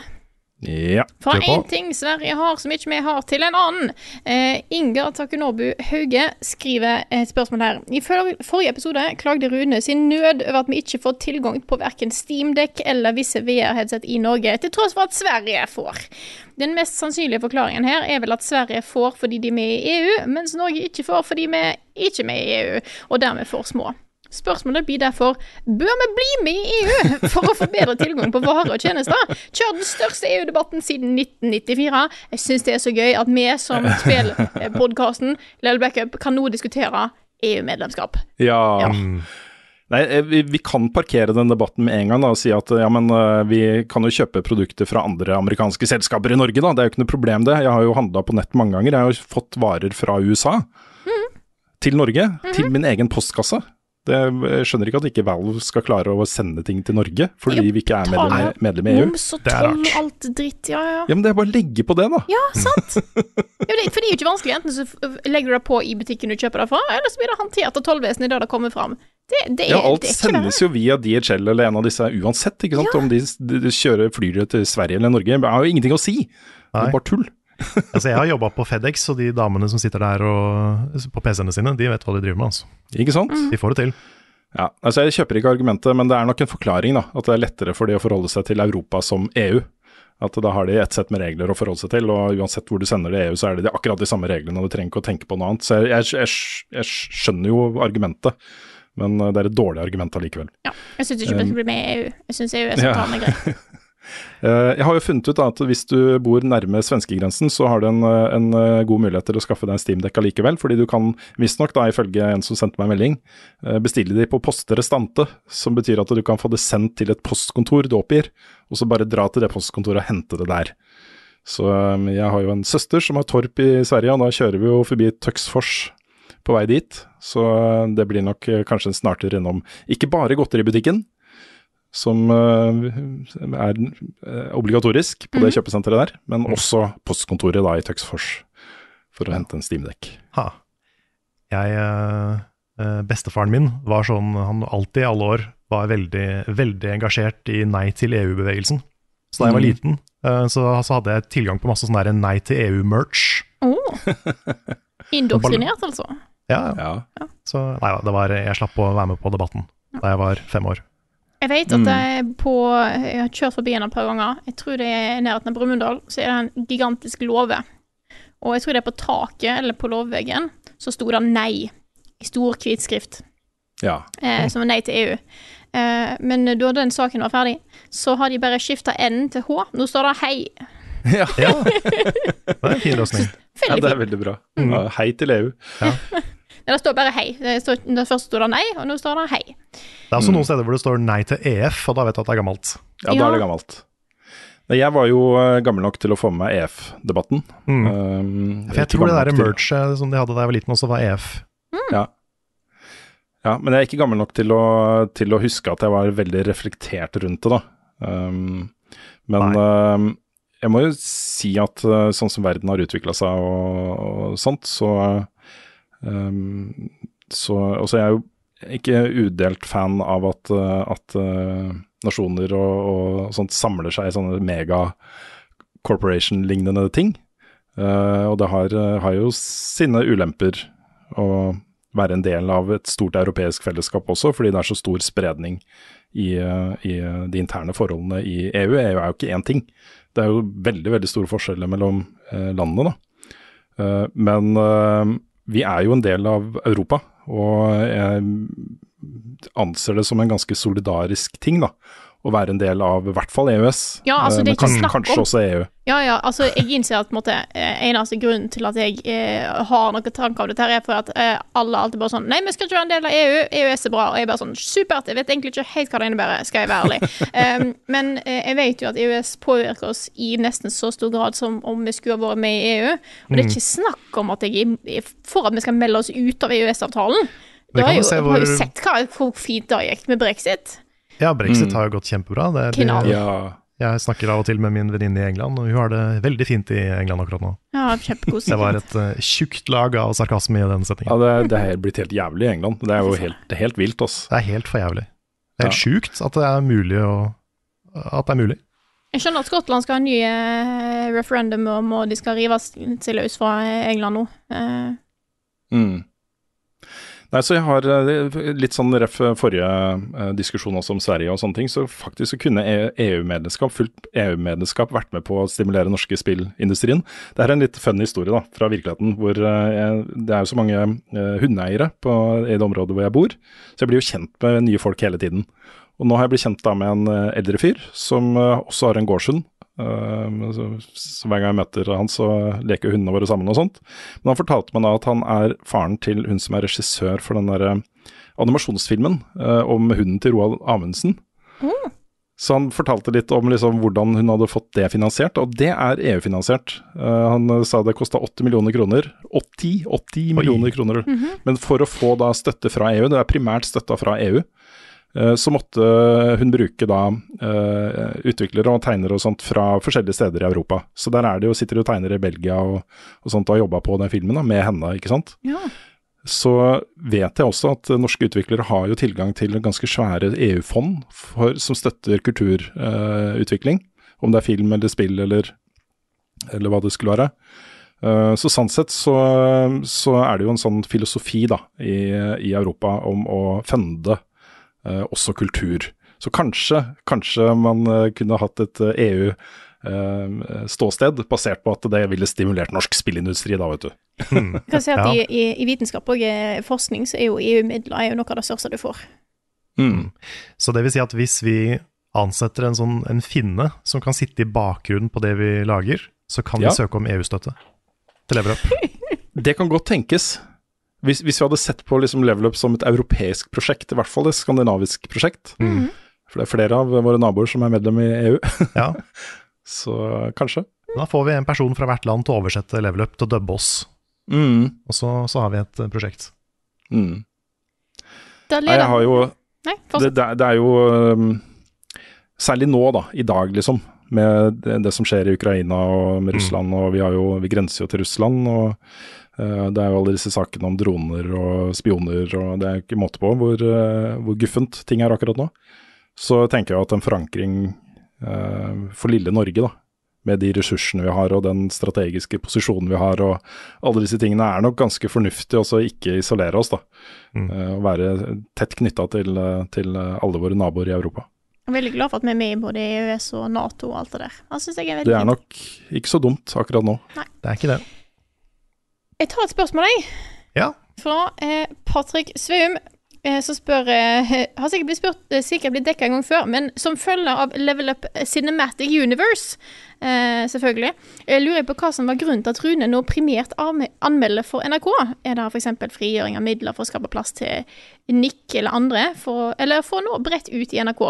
Ja, Fra én ting Sverige har som ikke vi har, til en annen. Eh, Inger Takunobu Hauge skriver et spørsmål her. I forrige episode klagde Rune sin nød over at vi ikke får tilgang på verken Steamdekk eller visse VR-headset i Norge, til tross for at Sverige får. Den mest sannsynlige forklaringen her er vel at Sverige får fordi de er med i EU, mens Norge ikke får fordi vi ikke er med i EU, og dermed får små. Spørsmålet blir derfor bør vi bli med i EU for å få bedre tilgang på varer og tjenester? Kjør den største EU-debatten siden 1994. Jeg syns det er så gøy at vi som spillpodkasten Little Backup kan nå diskutere EU-medlemskap. Ja. Ja. Nei, eh, vi, kan parkere den debatten med en gang da, og si at ja, men eh, vi kan jo kjøpe produkter fra andre amerikanske selskaper i Norge, da. Det er jo ikke noe problem, det. Jeg har jo handla på nett mange ganger. Jeg har jo fått varer fra USA til Norge, til min egen postkasse. Det, jeg skjønner ikke at ikke Valve skal klare å sende ting til Norge, fordi Ja, vi ikke er medlem, medlem i EU. Moms og Det er toll rart. og alt dritt. Ja, ja. Ja, men det er bare å legge på det, da. Ja, sant. Ja, det, for det er jo ikke vanskelig. Enten så legger du det på i butikken du kjøper det fra, eller så blir det håndtert av tollvesenet der det kommer fram. Det, det er, Ja, alt det er ikke sendes jo via DHL eller en av disse uansett, ikke sant. Om de, de, de kjører flyr til Sverige eller Norge, det har jo ingenting å si. Det er bare tull. Altså, jeg har jobba på Fedex, og de damene som sitter der og, på PC-ene sine, de vet hva de driver med. Altså. Ikke sant? De får det til. Ja, altså Jeg kjøper ikke argumentet, men det er nok en forklaring. da, At det er lettere for de å forholde seg til Europa som EU. At da har de et sett med regler å forholde seg til, og uansett hvor du sender det i EU, så er det de akkurat de samme reglene, og du trenger ikke å tenke på noe annet. Så jeg, jeg, jeg, jeg skjønner jo argumentet, men eh, det er et dårlig argument allikevel. Ja, jeg syns ikke vi skal bli med i EU. Jeg syns EU er så Ja. tallende grei. Eh, Jeg har jo funnet ut at hvis du bor nærme svenskegrensen, så har du en, eh, en eh, god mulighet til å skaffe deg en Steamdekk allikevel, fordi du kan visstnok, ifølge en som sendte meg en melding, eh, bestille de på poste restante, som betyr at du kan få det sendt til et postkontor du oppgir, og så bare dra til det postkontoret og hente det der. Så eh, jeg har jo en søster som har Torp i Sverige, og da kjører vi jo forbi Tøksfors på vei dit, så eh, det blir nok eh, kanskje en snartur innom ikke bare godteributikken, som eh, er eh, obligatorisk på det kjøpesenteret der, men også postkontoret da i Tøksfors for å hente en Steamdekk. Ha. Jeg, eh, bestefaren min var sånn, han alltid i alle år var veldig, veldig engasjert i nei til EU-bevegelsen. Så da jeg var Mm. liten, så, så hadde jeg tilgang på masse sånn nei til EU-merch. Oh. Indoktrinert, altså. Ja, ja. Ja. Så nei da, det var, jeg slapp å være med på debatten da jeg var fem år. Jeg vet at det er på Jeg har kjørt forbi den et par ganger. Jeg tror det er i nærheten av Brumunddal. Så er det en gigantisk låve. Og jeg tror det er på taket, eller på låveveggen, så sto det 'nei' i stor hvitskrift. ja. Eh, som var nei til EU. Eh, men da den saken var ferdig, så har de bare skifta N til H. Nå står det 'hei'. Ja, Ja, det er en fin løsning. ja det er veldig bra. Mm. hei til EU. Ja, det står bare hei. Det, står, det først sto det nei, og nå står det hei. Det er også noen steder hvor det står nei til EF, og da vet du at det er gammelt. Ja, da er det gammelt. Jeg var jo eh, gammel nok til å få med meg EF-debatten. Mm. Um, jeg tror det der merchet som de hadde da jeg var liten, også var EF. EF. Ja. ja, men jeg er ikke gammel nok til å, til å huske at jeg var veldig reflektert rundt det, da. Um, men um, jeg må jo si at uh, sånn som verden har utvikla seg og, og sånt, så um, Så altså jeg er jo ikke udelt fan av at, uh, at uh, nasjoner og, og sånt samler seg i sånne mega corporation-lignende ting. Uh, og det har, har jo sine ulemper å være en del av et stort europeisk fellesskap også, fordi det er så stor spredning i, i de interne forholdene i EU. EU er jo ikke én ting. Det er jo veldig veldig store forskjeller mellom landene. da. Uh, men vi er jo en del av Europa, og jeg anser det som en ganske solidarisk ting da, å være en del av i hvert fall EØS, Ja, altså, det er men ikke kan- snakk om- kanskje også EU. Ja, ja, altså jeg innser at på en måte, eh, eneste grunnen til at jeg eh, har noen tanker av dette, her er for at eh, alle alltid bare sånn Nei, vi skal ikke være en del av EU, EØS er bra. Og jeg bare sånn Supert, jeg vet egentlig ikke helt hva det innebærer, skal jeg være ærlig. um, men eh, jeg vet jo at EØS påvirker oss i nesten så stor grad som om vi skulle ha vært med i EU. Og det er ikke snakk om at jeg er for at vi skal melde oss ut av EØS-avtalen. Da har jo hvor... jo sett hva, hvor fint det gikk med brexit. Ja, brexit Mm. har jo gått kjempebra. Det, Knall. det, Ja, jeg snakker av og til med min venninne i England, og hun har det veldig fint i England akkurat nå. Ja, kjempegod Det var et uh, tjukt lag av sarkasme i den ja setningen. det, det er blitt helt jævlig i England. Det er jo helt, det er helt vilt, ass. Det er helt for jævlig. Det er helt sjukt at det er mulig å At det er mulig. Jeg skjønner at Skottland skal ha nye eh, referendum om og de skal rive seg løs fra England nå. Uh. Mm. Nei, så jeg har eh, litt sånn ref forrige eh, diskusjon også om Sverige og sånne ting, så faktisk så kunne E- EU-medlemskap, fullt EU-medlemskap vært med på å stimulere norske spillindustrien. Det er en litt fun historie da, fra virkeligheten, hvor eh, det er jo så mange eh, hundeeiere i det området hvor jeg bor, så jeg blir jo kjent med nye folk hele tiden. Og nå har jeg blitt kjent da med en eh, eldre fyr som eh, også har en gårdshund. Eh, så, så hver gang jeg møter han, så leker hundene våre sammen og sånt. Men han fortalte meg da at han er faren til hun som er regissør for den derre animasjonsfilmen eh, om hunden til Roald Amundsen. Så han fortalte litt om liksom hvordan hun hadde fått det finansiert, og det er EU-finansiert. Eh, han eh, sa det kosta 80 millioner kroner. 80, 80 millioner kroner. Men for å få da støtte fra EU, det er primært støtta fra EU, eh, så måtte hun bruke da eh, utviklere og tegnere og sånt fra forskjellige steder i Europa. Så der er det jo, sitter jo tegnere i Belgia og, og sånt og har jobba på den filmen da, med henne, ikke sant. ja. Så vet jeg også at norske utviklere har jo tilgang til ganske svære EU-fond som støtter kulturutvikling. om det er film eller spill eller, eller hva det skulle være. Eh, så sånn sett så, så er det jo en sånn filosofi da, i, i Europa om å funde eh, også kultur. Så kanskje, kanskje man eh, kunne hatt et eh, EU-ståsted basert på at det ville stimulert norsk spillindustri, da, vet du. Jeg kan si at Ja. i, i, vitenskap og eh, forskning så er jo EU-midler er jo noe av det største du får. Mm. Så det vil si at hvis vi ansetter en sånn en finne som kan sitte i bakgrunnen på det vi lager, så kan Ja. vi søke om EU-støtte til Leverup. Det kan godt tenkes. Hvis, hvis vi hadde sett på liksom Level Up som et europeisk prosjekt, i hvert fall et skandinavisk prosjekt. For det er flere av våre naboer som er medlem i EU, Ja. så kanskje. Da får vi en person fra hvert land til å oversette Level Up til å dubbe oss, Mm. og så, så har vi et eh, prosjekt. Mm. Nei, jeg har jo Nei, det, det, er- det er jo um, Særlig nå, da, i dag, liksom. Med det, det som skjer i Ukraina og med Russland, og vi, har jo, vi grenser jo til Russland. og Det er jo alle disse sakene om droner og spioner, og det er ikke måte på hvor, eh, hvor guffent ting er akkurat nå. Så tenker jeg at en forankring eh, for lille Norge, da, med de ressursene vi har og den strategiske posisjonen vi har og alle disse tingene, er nok ganske fornuftig også å ikke isolere oss. da. Mm. Eh, Å være tett knytta til, eh, til eh, alle våre naboer i Europa. Jeg er veldig glad for at vi er med i både EØS og Nato og alt det der. Det jeg er Det er nok ikke så dumt akkurat nå. Nei. Det er ikke det. Jeg tar et spørsmål, jeg. Ja. Fra eh, Patrick Sveum. eh, som spør eh, Har sikkert blitt spurt, eh, sikkert blitt dekka en gang før, men som følger av Level Up Cinematic Universe, eh, selvfølgelig, jeg lurer jeg på hva som var grunnen til at Rune nå primært anme- anmelder for NRK. Er det f.eks. frigjøring av midler for å skape plass til Nick eller andre, for, eller for å nå bredt ut i NRK?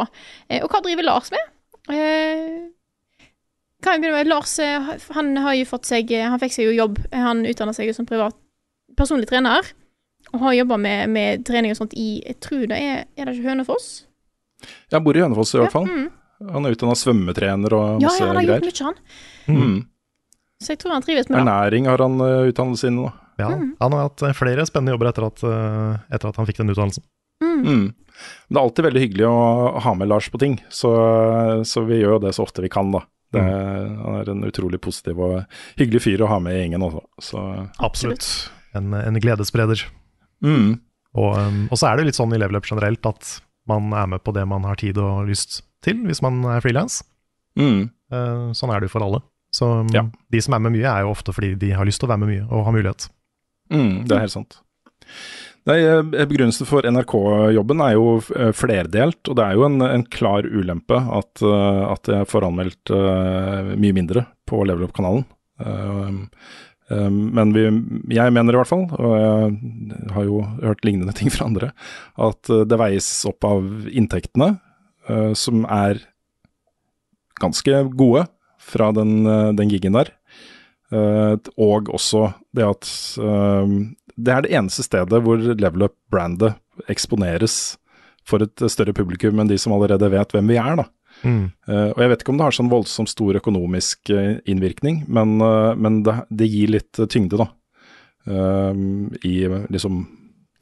Eh, og hva driver Lars med? Eh, kan jeg begynne med Lars eh, han har jo fått seg Han fikk seg jo jobb. Han utdanna seg jo som privat personlig trener. Og har jobba med, med trening og sånt i Jeg tror det er Er det ikke Hønefoss? Jeg bor i Hønefoss i hvert fall. mm. Han er utdanna svømmetrener og masse greier. ja, han har gjort greier. mye, han. Mm. Så jeg tror han trives med det. Ernæring har han uh, utdannelse inne nå. Ja, Mm. Han har hatt eh, flere spennende jobber etter at, uh, etter at han fikk den utdannelsen. Mm. Mm. Men det er alltid veldig hyggelig å ha med Lars på ting, så, så vi gjør jo det så ofte vi kan, da. Det, Han er en utrolig positiv og hyggelig fyr å ha med i gjengen også. Så, Absolutt. En, en gledesspreder. mm. Og, um, og så er det litt sånn i level up generelt at man er med på det man har tid og lyst til, hvis man er frilans. Mm. sånn er det jo for alle. Så um, Ja. de som er med mye, er jo ofte fordi de har lyst til å være med mye og har mulighet. Mm, det er helt sant. Nei, eh, Begrunnelsen for NRK-jobben er jo eh, flerdelt, og det er jo en, en klar ulempe at, eh, at jeg får anmeldt mye mindre på Level Up-kanalen. Men vi, jeg mener i hvert fall, og jeg har jo hørt lignende ting fra andre, at det veies opp av inntektene, som er ganske gode fra den, den gigen der. Og også det at det er det eneste stedet hvor Level Up-brandet eksponeres for et større publikum enn de som allerede vet hvem vi er. da. Mm. Uh, og Jeg vet ikke om det har sånn voldsomt stor økonomisk eh, innvirkning, men, uh, men det, det gir litt tyngde da. I liksom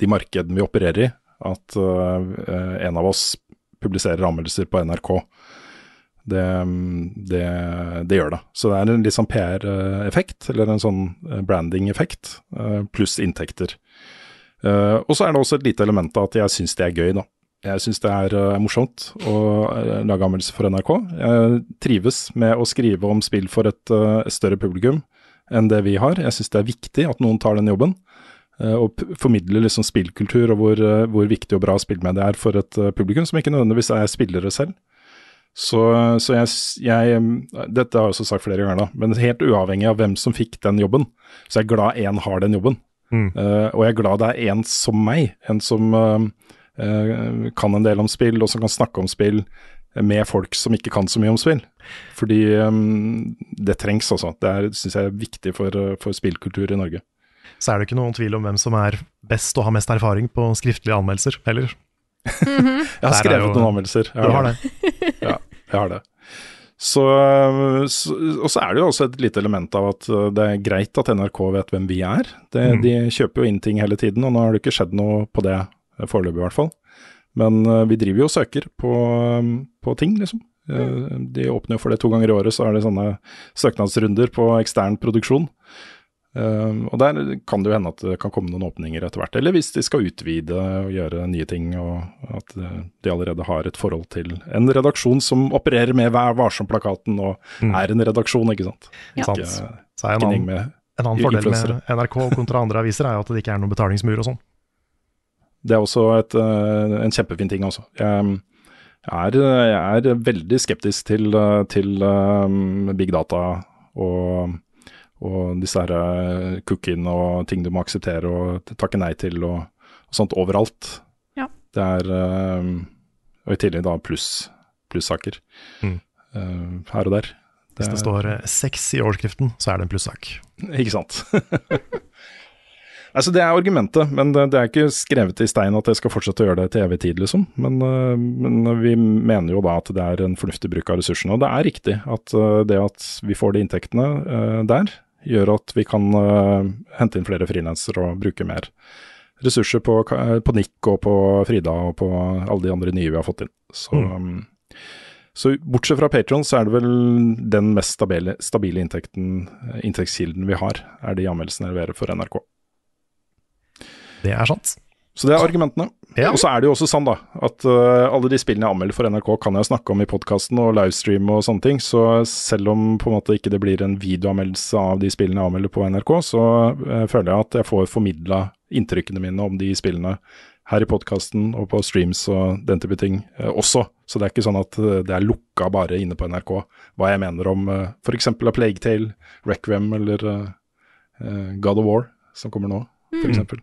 de markedene vi opererer i. At en av oss publiserer anmeldelser på NRK. Det, det, det gjør det. Så det er en litt sånn PR-effekt, eller en sånn eh, branding-effekt, eh, pluss inntekter. Eh, og så er det også et lite element av at jeg syns det er gøy, da. Jeg syns det er morsomt å lage anmeldelser for NRK. Jeg trives med å skrive om spill for et større publikum enn det vi har. Jeg syns det er viktig at noen tar den jobben. og formidler liksom spillkultur og hvor, hvor viktig og bra spillmedie er for et publikum som ikke nødvendigvis er spillere selv. Så, så jeg, jeg Dette har jeg også sagt flere ganger, da, men helt uavhengig av hvem som fikk den jobben, så jeg er jeg glad én har den jobben. Mm. Uh, og jeg er glad det er en som meg, en som uh, uh, kan en del om spill, og som kan snakke om spill med folk som ikke kan så mye om spill. Fordi um, det trengs altså. Det syns jeg er viktig for, for spillkultur i Norge. Så er det ikke noen tvil om hvem som er best og har mest erfaring på skriftlige anmeldelser heller. Jeg har Der skrevet jo- noen anmeldelser. Jeg Du har det. ja, jeg har det. Så, så, og så er det jo også et lite element av at uh, det er greit at NRK vet hvem vi er. Det, Mm. De kjøper jo inn ting hele tiden, og nå har det ikke skjedd noe på det uh, foreløpig i hvert fall. Men uh, vi driver jo og søker på, um, på ting, liksom. Uh, De åpner jo for det to ganger i året, så er det sånne søknadsrunder på ekstern produksjon. Um, og der kan det jo hende at det kan komme noen åpninger etter hvert. Eller hvis de skal utvide og gjøre nye ting, og at uh, de allerede har et forhold til en redaksjon som opererer med Vær varsom-plakaten og Mm. er en redaksjon, ikke sant. Ja. Ikke, Så er en annen, med en annen fordel med NRK kontra andre aviser er jo at det ikke er noen betalingsmur og sånn. Det er også et, uh, en kjempefin ting også. Jeg, jeg, er, jeg er veldig skeptisk til, til um, big data og, og disse her uh, cookiene og ting du må akseptere og takke nei til og, og sånt overalt. Ja. Det er um, Og i tillegg da pluss plussaker Mm. uh, her og der. Hvis det er- står eh, sex i overskriften, så er det en plussak. Ikke sant. altså Det er argumentet, men det, det er ikke skrevet i stein at jeg skal fortsette å gjøre det til evig tid, liksom. Men, men vi mener jo da at det er en fornuftig bruk av ressursene. Og det er riktig at det at vi får de inntektene der, gjør at vi kan øh, hente inn flere frilansere og bruke mer ressurser på, ka- på Nick og på Frida og på alle de andre nye vi har fått inn. Så, um, så bortsett fra Patron, så er det vel den mest stabile, stabile inntektskilden vi har, er de anmeldelsene jeg leverer for NRK. Det er sant. Så det er argumentene. Ja. Og så er det jo også sånn da, at uh, alle de spillene jeg anmelder for NRK kan jeg snakke om i podkasten og livestream og sånne ting. Så selv om på en måte ikke det blir en videoanmeldelse av de spillene jeg anmelder på NRK, så uh, føler jeg at jeg får formidla inntrykkene mine om de spillene her i podkasten og på streams og den type ting uh, også. Så det er ikke sånn at det er lukka bare inne på NRK hva jeg mener om uh, f.eks. A Plague Tale, Requiem eller God of War, som kommer nå, f.eks.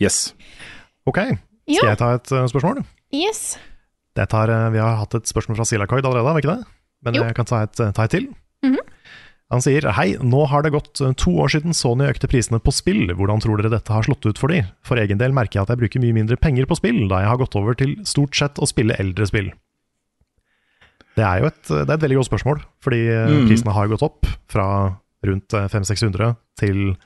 Yes. Ok, skal Ja. jeg ta et eh, spørsmål? Yes. Det tar, eh, vi har hatt et spørsmål fra Silakoid allerede, har vi ikke det? Men Jo. jeg kan ta et, eh, ta et til. Mhm. Han sier hei, nå har det gått eh, to år siden Sony økte prisene på spill. Hvordan tror dere dette har slått ut for de? For egen del merker jeg at jeg bruker mye mindre penger på spill, da jeg har gått over til stort sett å spille eldre spill. Det er jo et, det er et veldig godt spørsmål, fordi eh, Mhm. prisene har gått opp fra rundt eh, 500-600 til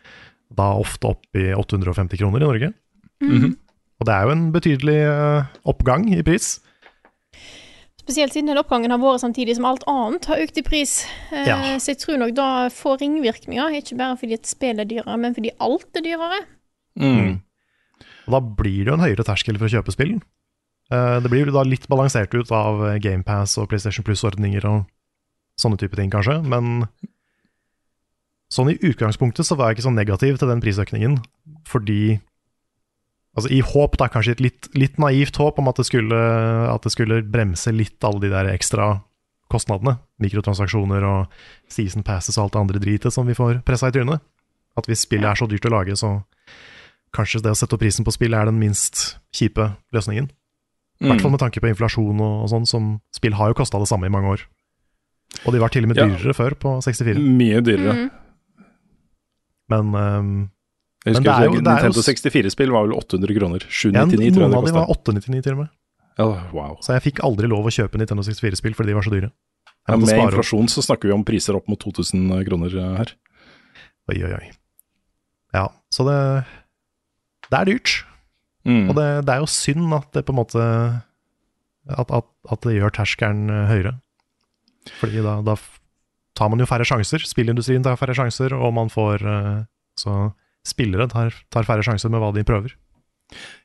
da ofte opp i 850 kroner i Norge. Mhm. Og det er jo en betydelig uh, oppgang i pris. Spesielt siden den oppgangen har vært samtidig som alt annet har økt i pris. Eh, Ja. Så jeg tror nok da får ringvirkninger, ikke bare fordi et spill er dyrere, men fordi alt er dyrere. Mm. Og da blir det jo en høyere terskel for å kjøpe spill. Eh, Det blir jo da litt balansert ut av GamePass og PlayStation Plus-ordninger og sånne type ting, kanskje. Men sånn i utgangspunktet så var jeg ikke så negativ til den prisøkningen, fordi Altså i håp, da, kanskje et litt, litt naivt håp om at det, skulle, at det skulle bremse litt alle de der ekstra kostnadene. Mikrotransaksjoner og season passes og alt det andre dritet som vi får pressa i trynet. At hvis spillet er så dyrt å lage, så kanskje det å sette opp prisen på spill er den minst kjipe løsningen. I hvert fall med tanke på inflasjon og, og sånn, som spill har jo kosta det samme i mange år. Og de var til og med Ja. dyrere før, på 64. Mye dyrere. Mhm. Men ehm, Jeg husker det er jo- det Nintendo 64-spill var vel 800 kroner. ja, 799 tror jeg noen av dem var 899 til og med. Ja, wow. Så jeg fikk aldri lov å kjøpe Nintendo 64-spill fordi de var så dyre. Ja, med inflasjon så snakker vi om priser opp mot 2000 kroner eh, her. Oi, oi, oi. Ja, så det Det er dyrt. Mm. Og det, det er jo synd at det på en måte At, at, at det gjør terskelen eh, høyere. Fordi da, da tar man jo færre sjanser. Spillindustrien tar færre sjanser, og man får eh, Så spillere tar, tar færre sjanser med hva de prøver.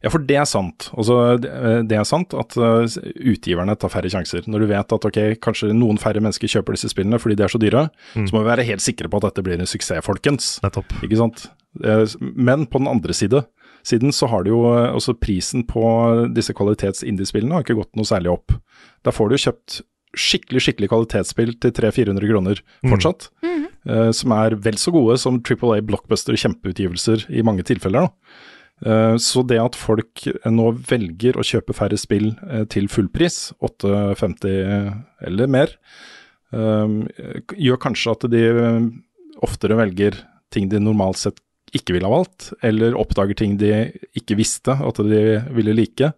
Ja, for det er sant. Altså, det er sant at uh, utgiverne tar færre sjanser. Når du vet at ok, kanskje noen færre mennesker kjøper disse spillene fordi de er så dyre, Mm. så må vi være helt sikre på at dette blir en suksess, folkens. Nettopp. Ikke sant? Eh, Men på den andre side, siden så har det jo eh, også prisen på disse kvalitets-indiespillene har ikke gått noe særlig opp. Da får du jo kjøpt skikkelig skikkelig kvalitetsspill til 300-400 kroner fortsatt, eh, som er vel så gode som Triple A blockbuster kjempeutgivelser i mange tilfeller. da. Eh, Så det at folk nå velger å kjøpe færre spill uh, til fullpris, 8,50 eller mer, eh, gjør kanskje at de eh, oftere velger ting de normalt sett ikke ville ha valgt, eller oppdager ting de ikke visste at de ville like.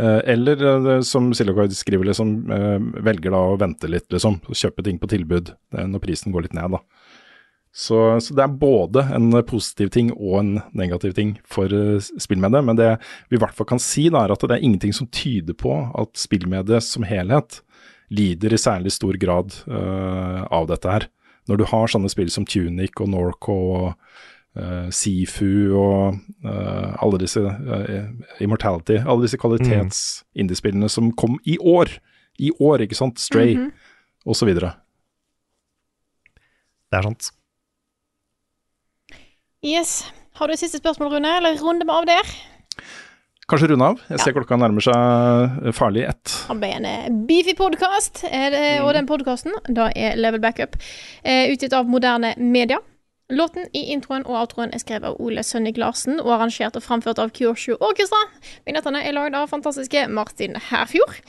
Eh, Eller eh, som Silocoid skriver, liksom, eh, velger da å vente litt, liksom. Kjøpe ting på tilbud når prisen går litt ned, da. Så, så det er både en positiv ting og en negativ ting for spillmediet. Men det vi i hvert fall kan si, da, er at det er ingenting som tyder på at spillmediet som helhet lider i særlig stor grad uh, av dette her. Når du har sånne spill som Tunic og Norco og Sifu og eh, alle disse eh, Immortality, alle disse kvalitets-indiespillene som kom i år. I år, ikke sant? Stray mm så videre. Det er sant. Yes. Har du et siste spørsmål, Rune, eller runder vi av der? Kanskje runde av? Jeg ser klokka nærmer seg eh, farlig ett. Han ble en eh, beefy podkast, og den podkasten da er Level Backup, eh, utgitt av moderne media. Låten i introen og outroen er skrevet av Ole Sønnik Larsen og arrangert og framført av Kyoshu Orkestra. Vignettene er lagd av fantastiske Martin Herfjord.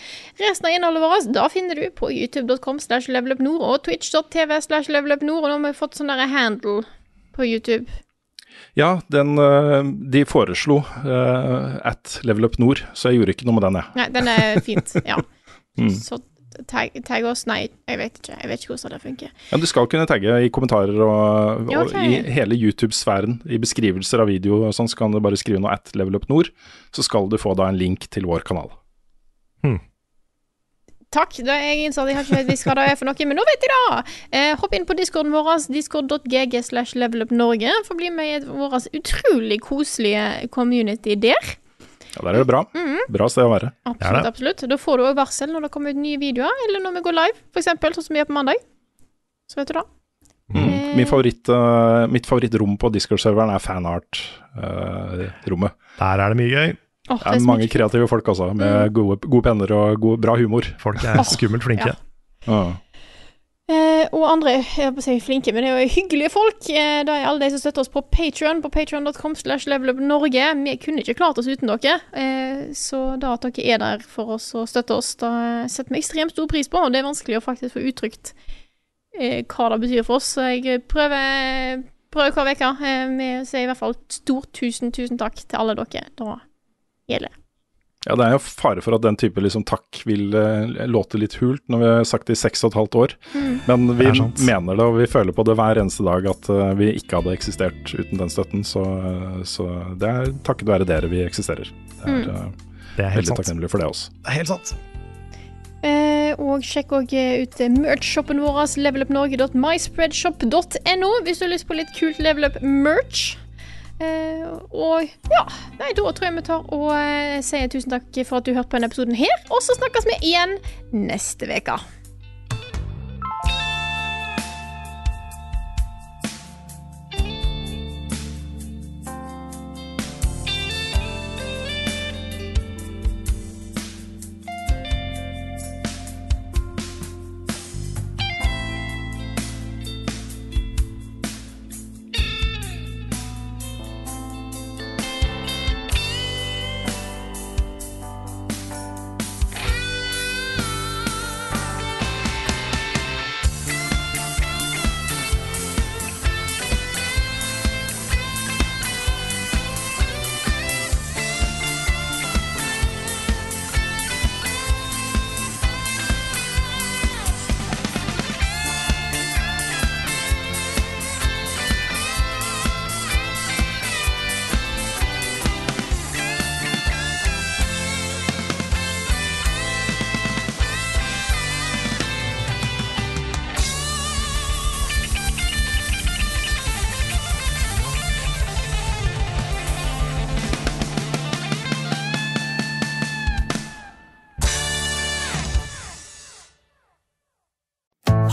Resten av innholdet vårt da finner du på youtube.com slash levelupnord og twitch.tv slash levelupnord. Og nå har vi fått sånn derre handle på YouTube. Ja, den, eh, de foreslo uh, at Level Up Nord, så jeg gjorde ikke noe med den, jeg. Nei, den er fint. Ja. Mm. Så tagg, tagge oss Nei, jeg vet ikke. Jeg vet ikke hvordan det funker. Ja, du skal kunne tagge i kommentarer og, Ja, og ok. i hele YouTube-sfæren. I beskrivelser av video og sånn, så kan du bare skrive noe at Level Up Nord, så skal du få da en link til vår kanal. Takk. Da er jeg innså at jeg har ikke vet hva det er for noe, men nå vet jeg det! Eh, hopp inn på discorden vår, discord.gg slash levelupnorge, for å bli med i vår utrolig koselige community der. Ja, Der er det bra. Bra sted å være. Absolutt, absolutt. Da får du òg varsel når det kommer ut nye videoer, eller når vi går live, eksempel, sånn som vi gjør på mandag. Så vet du det. Mm. Min favoritt, uh, mitt favorittrom på Discord-serveren er fanart-rommet. Uh, Der er det mye gøy. Oh, det er, det er mange kreative folk altså. med mm. gode, gode, penner og gode, bra humor. Folk er skummelt flinke. Ja. Eh, og andre jeg på å si flinke, men det er jo hyggelige folk. Eh, det er alle de som støtter oss på Patrion, på patrion.com slash levelupnorge. Vi kunne ikke klart oss uten dere, eh, så da at dere er der for oss og støtter oss, da setter vi ekstremt stor pris på. Og det er vanskelig å faktisk få uttrykt eh, hva det betyr for oss, så jeg prøver, prøver hver uke. Eh, vi sier i hvert fall stort tusen, tusen takk til alle dere. Da gjelder. Ja, det er jo fare for at den type liksom, takk vil uh, låte litt hult når vi har sagt det i seks og et halvt år. Mm. Men vi mener det, og vi føler på det hver eneste dag at uh, vi ikke hadde eksistert uten den støtten. Så, uh, så det er takket være dere vi eksisterer. Det er, mm. det er veldig takknemlig for det også. Det er helt sant. og sjekk òg ut merch-shoppen vår, levelupnorge.myspreadshop.no, hvis du har lyst på litt kult levelup-merch. Uh, og ja, nei, da tror jeg vi tar og uh, sier tusen takk for at du hørte på denne episoden her. Og så snakkes vi igjen neste uke.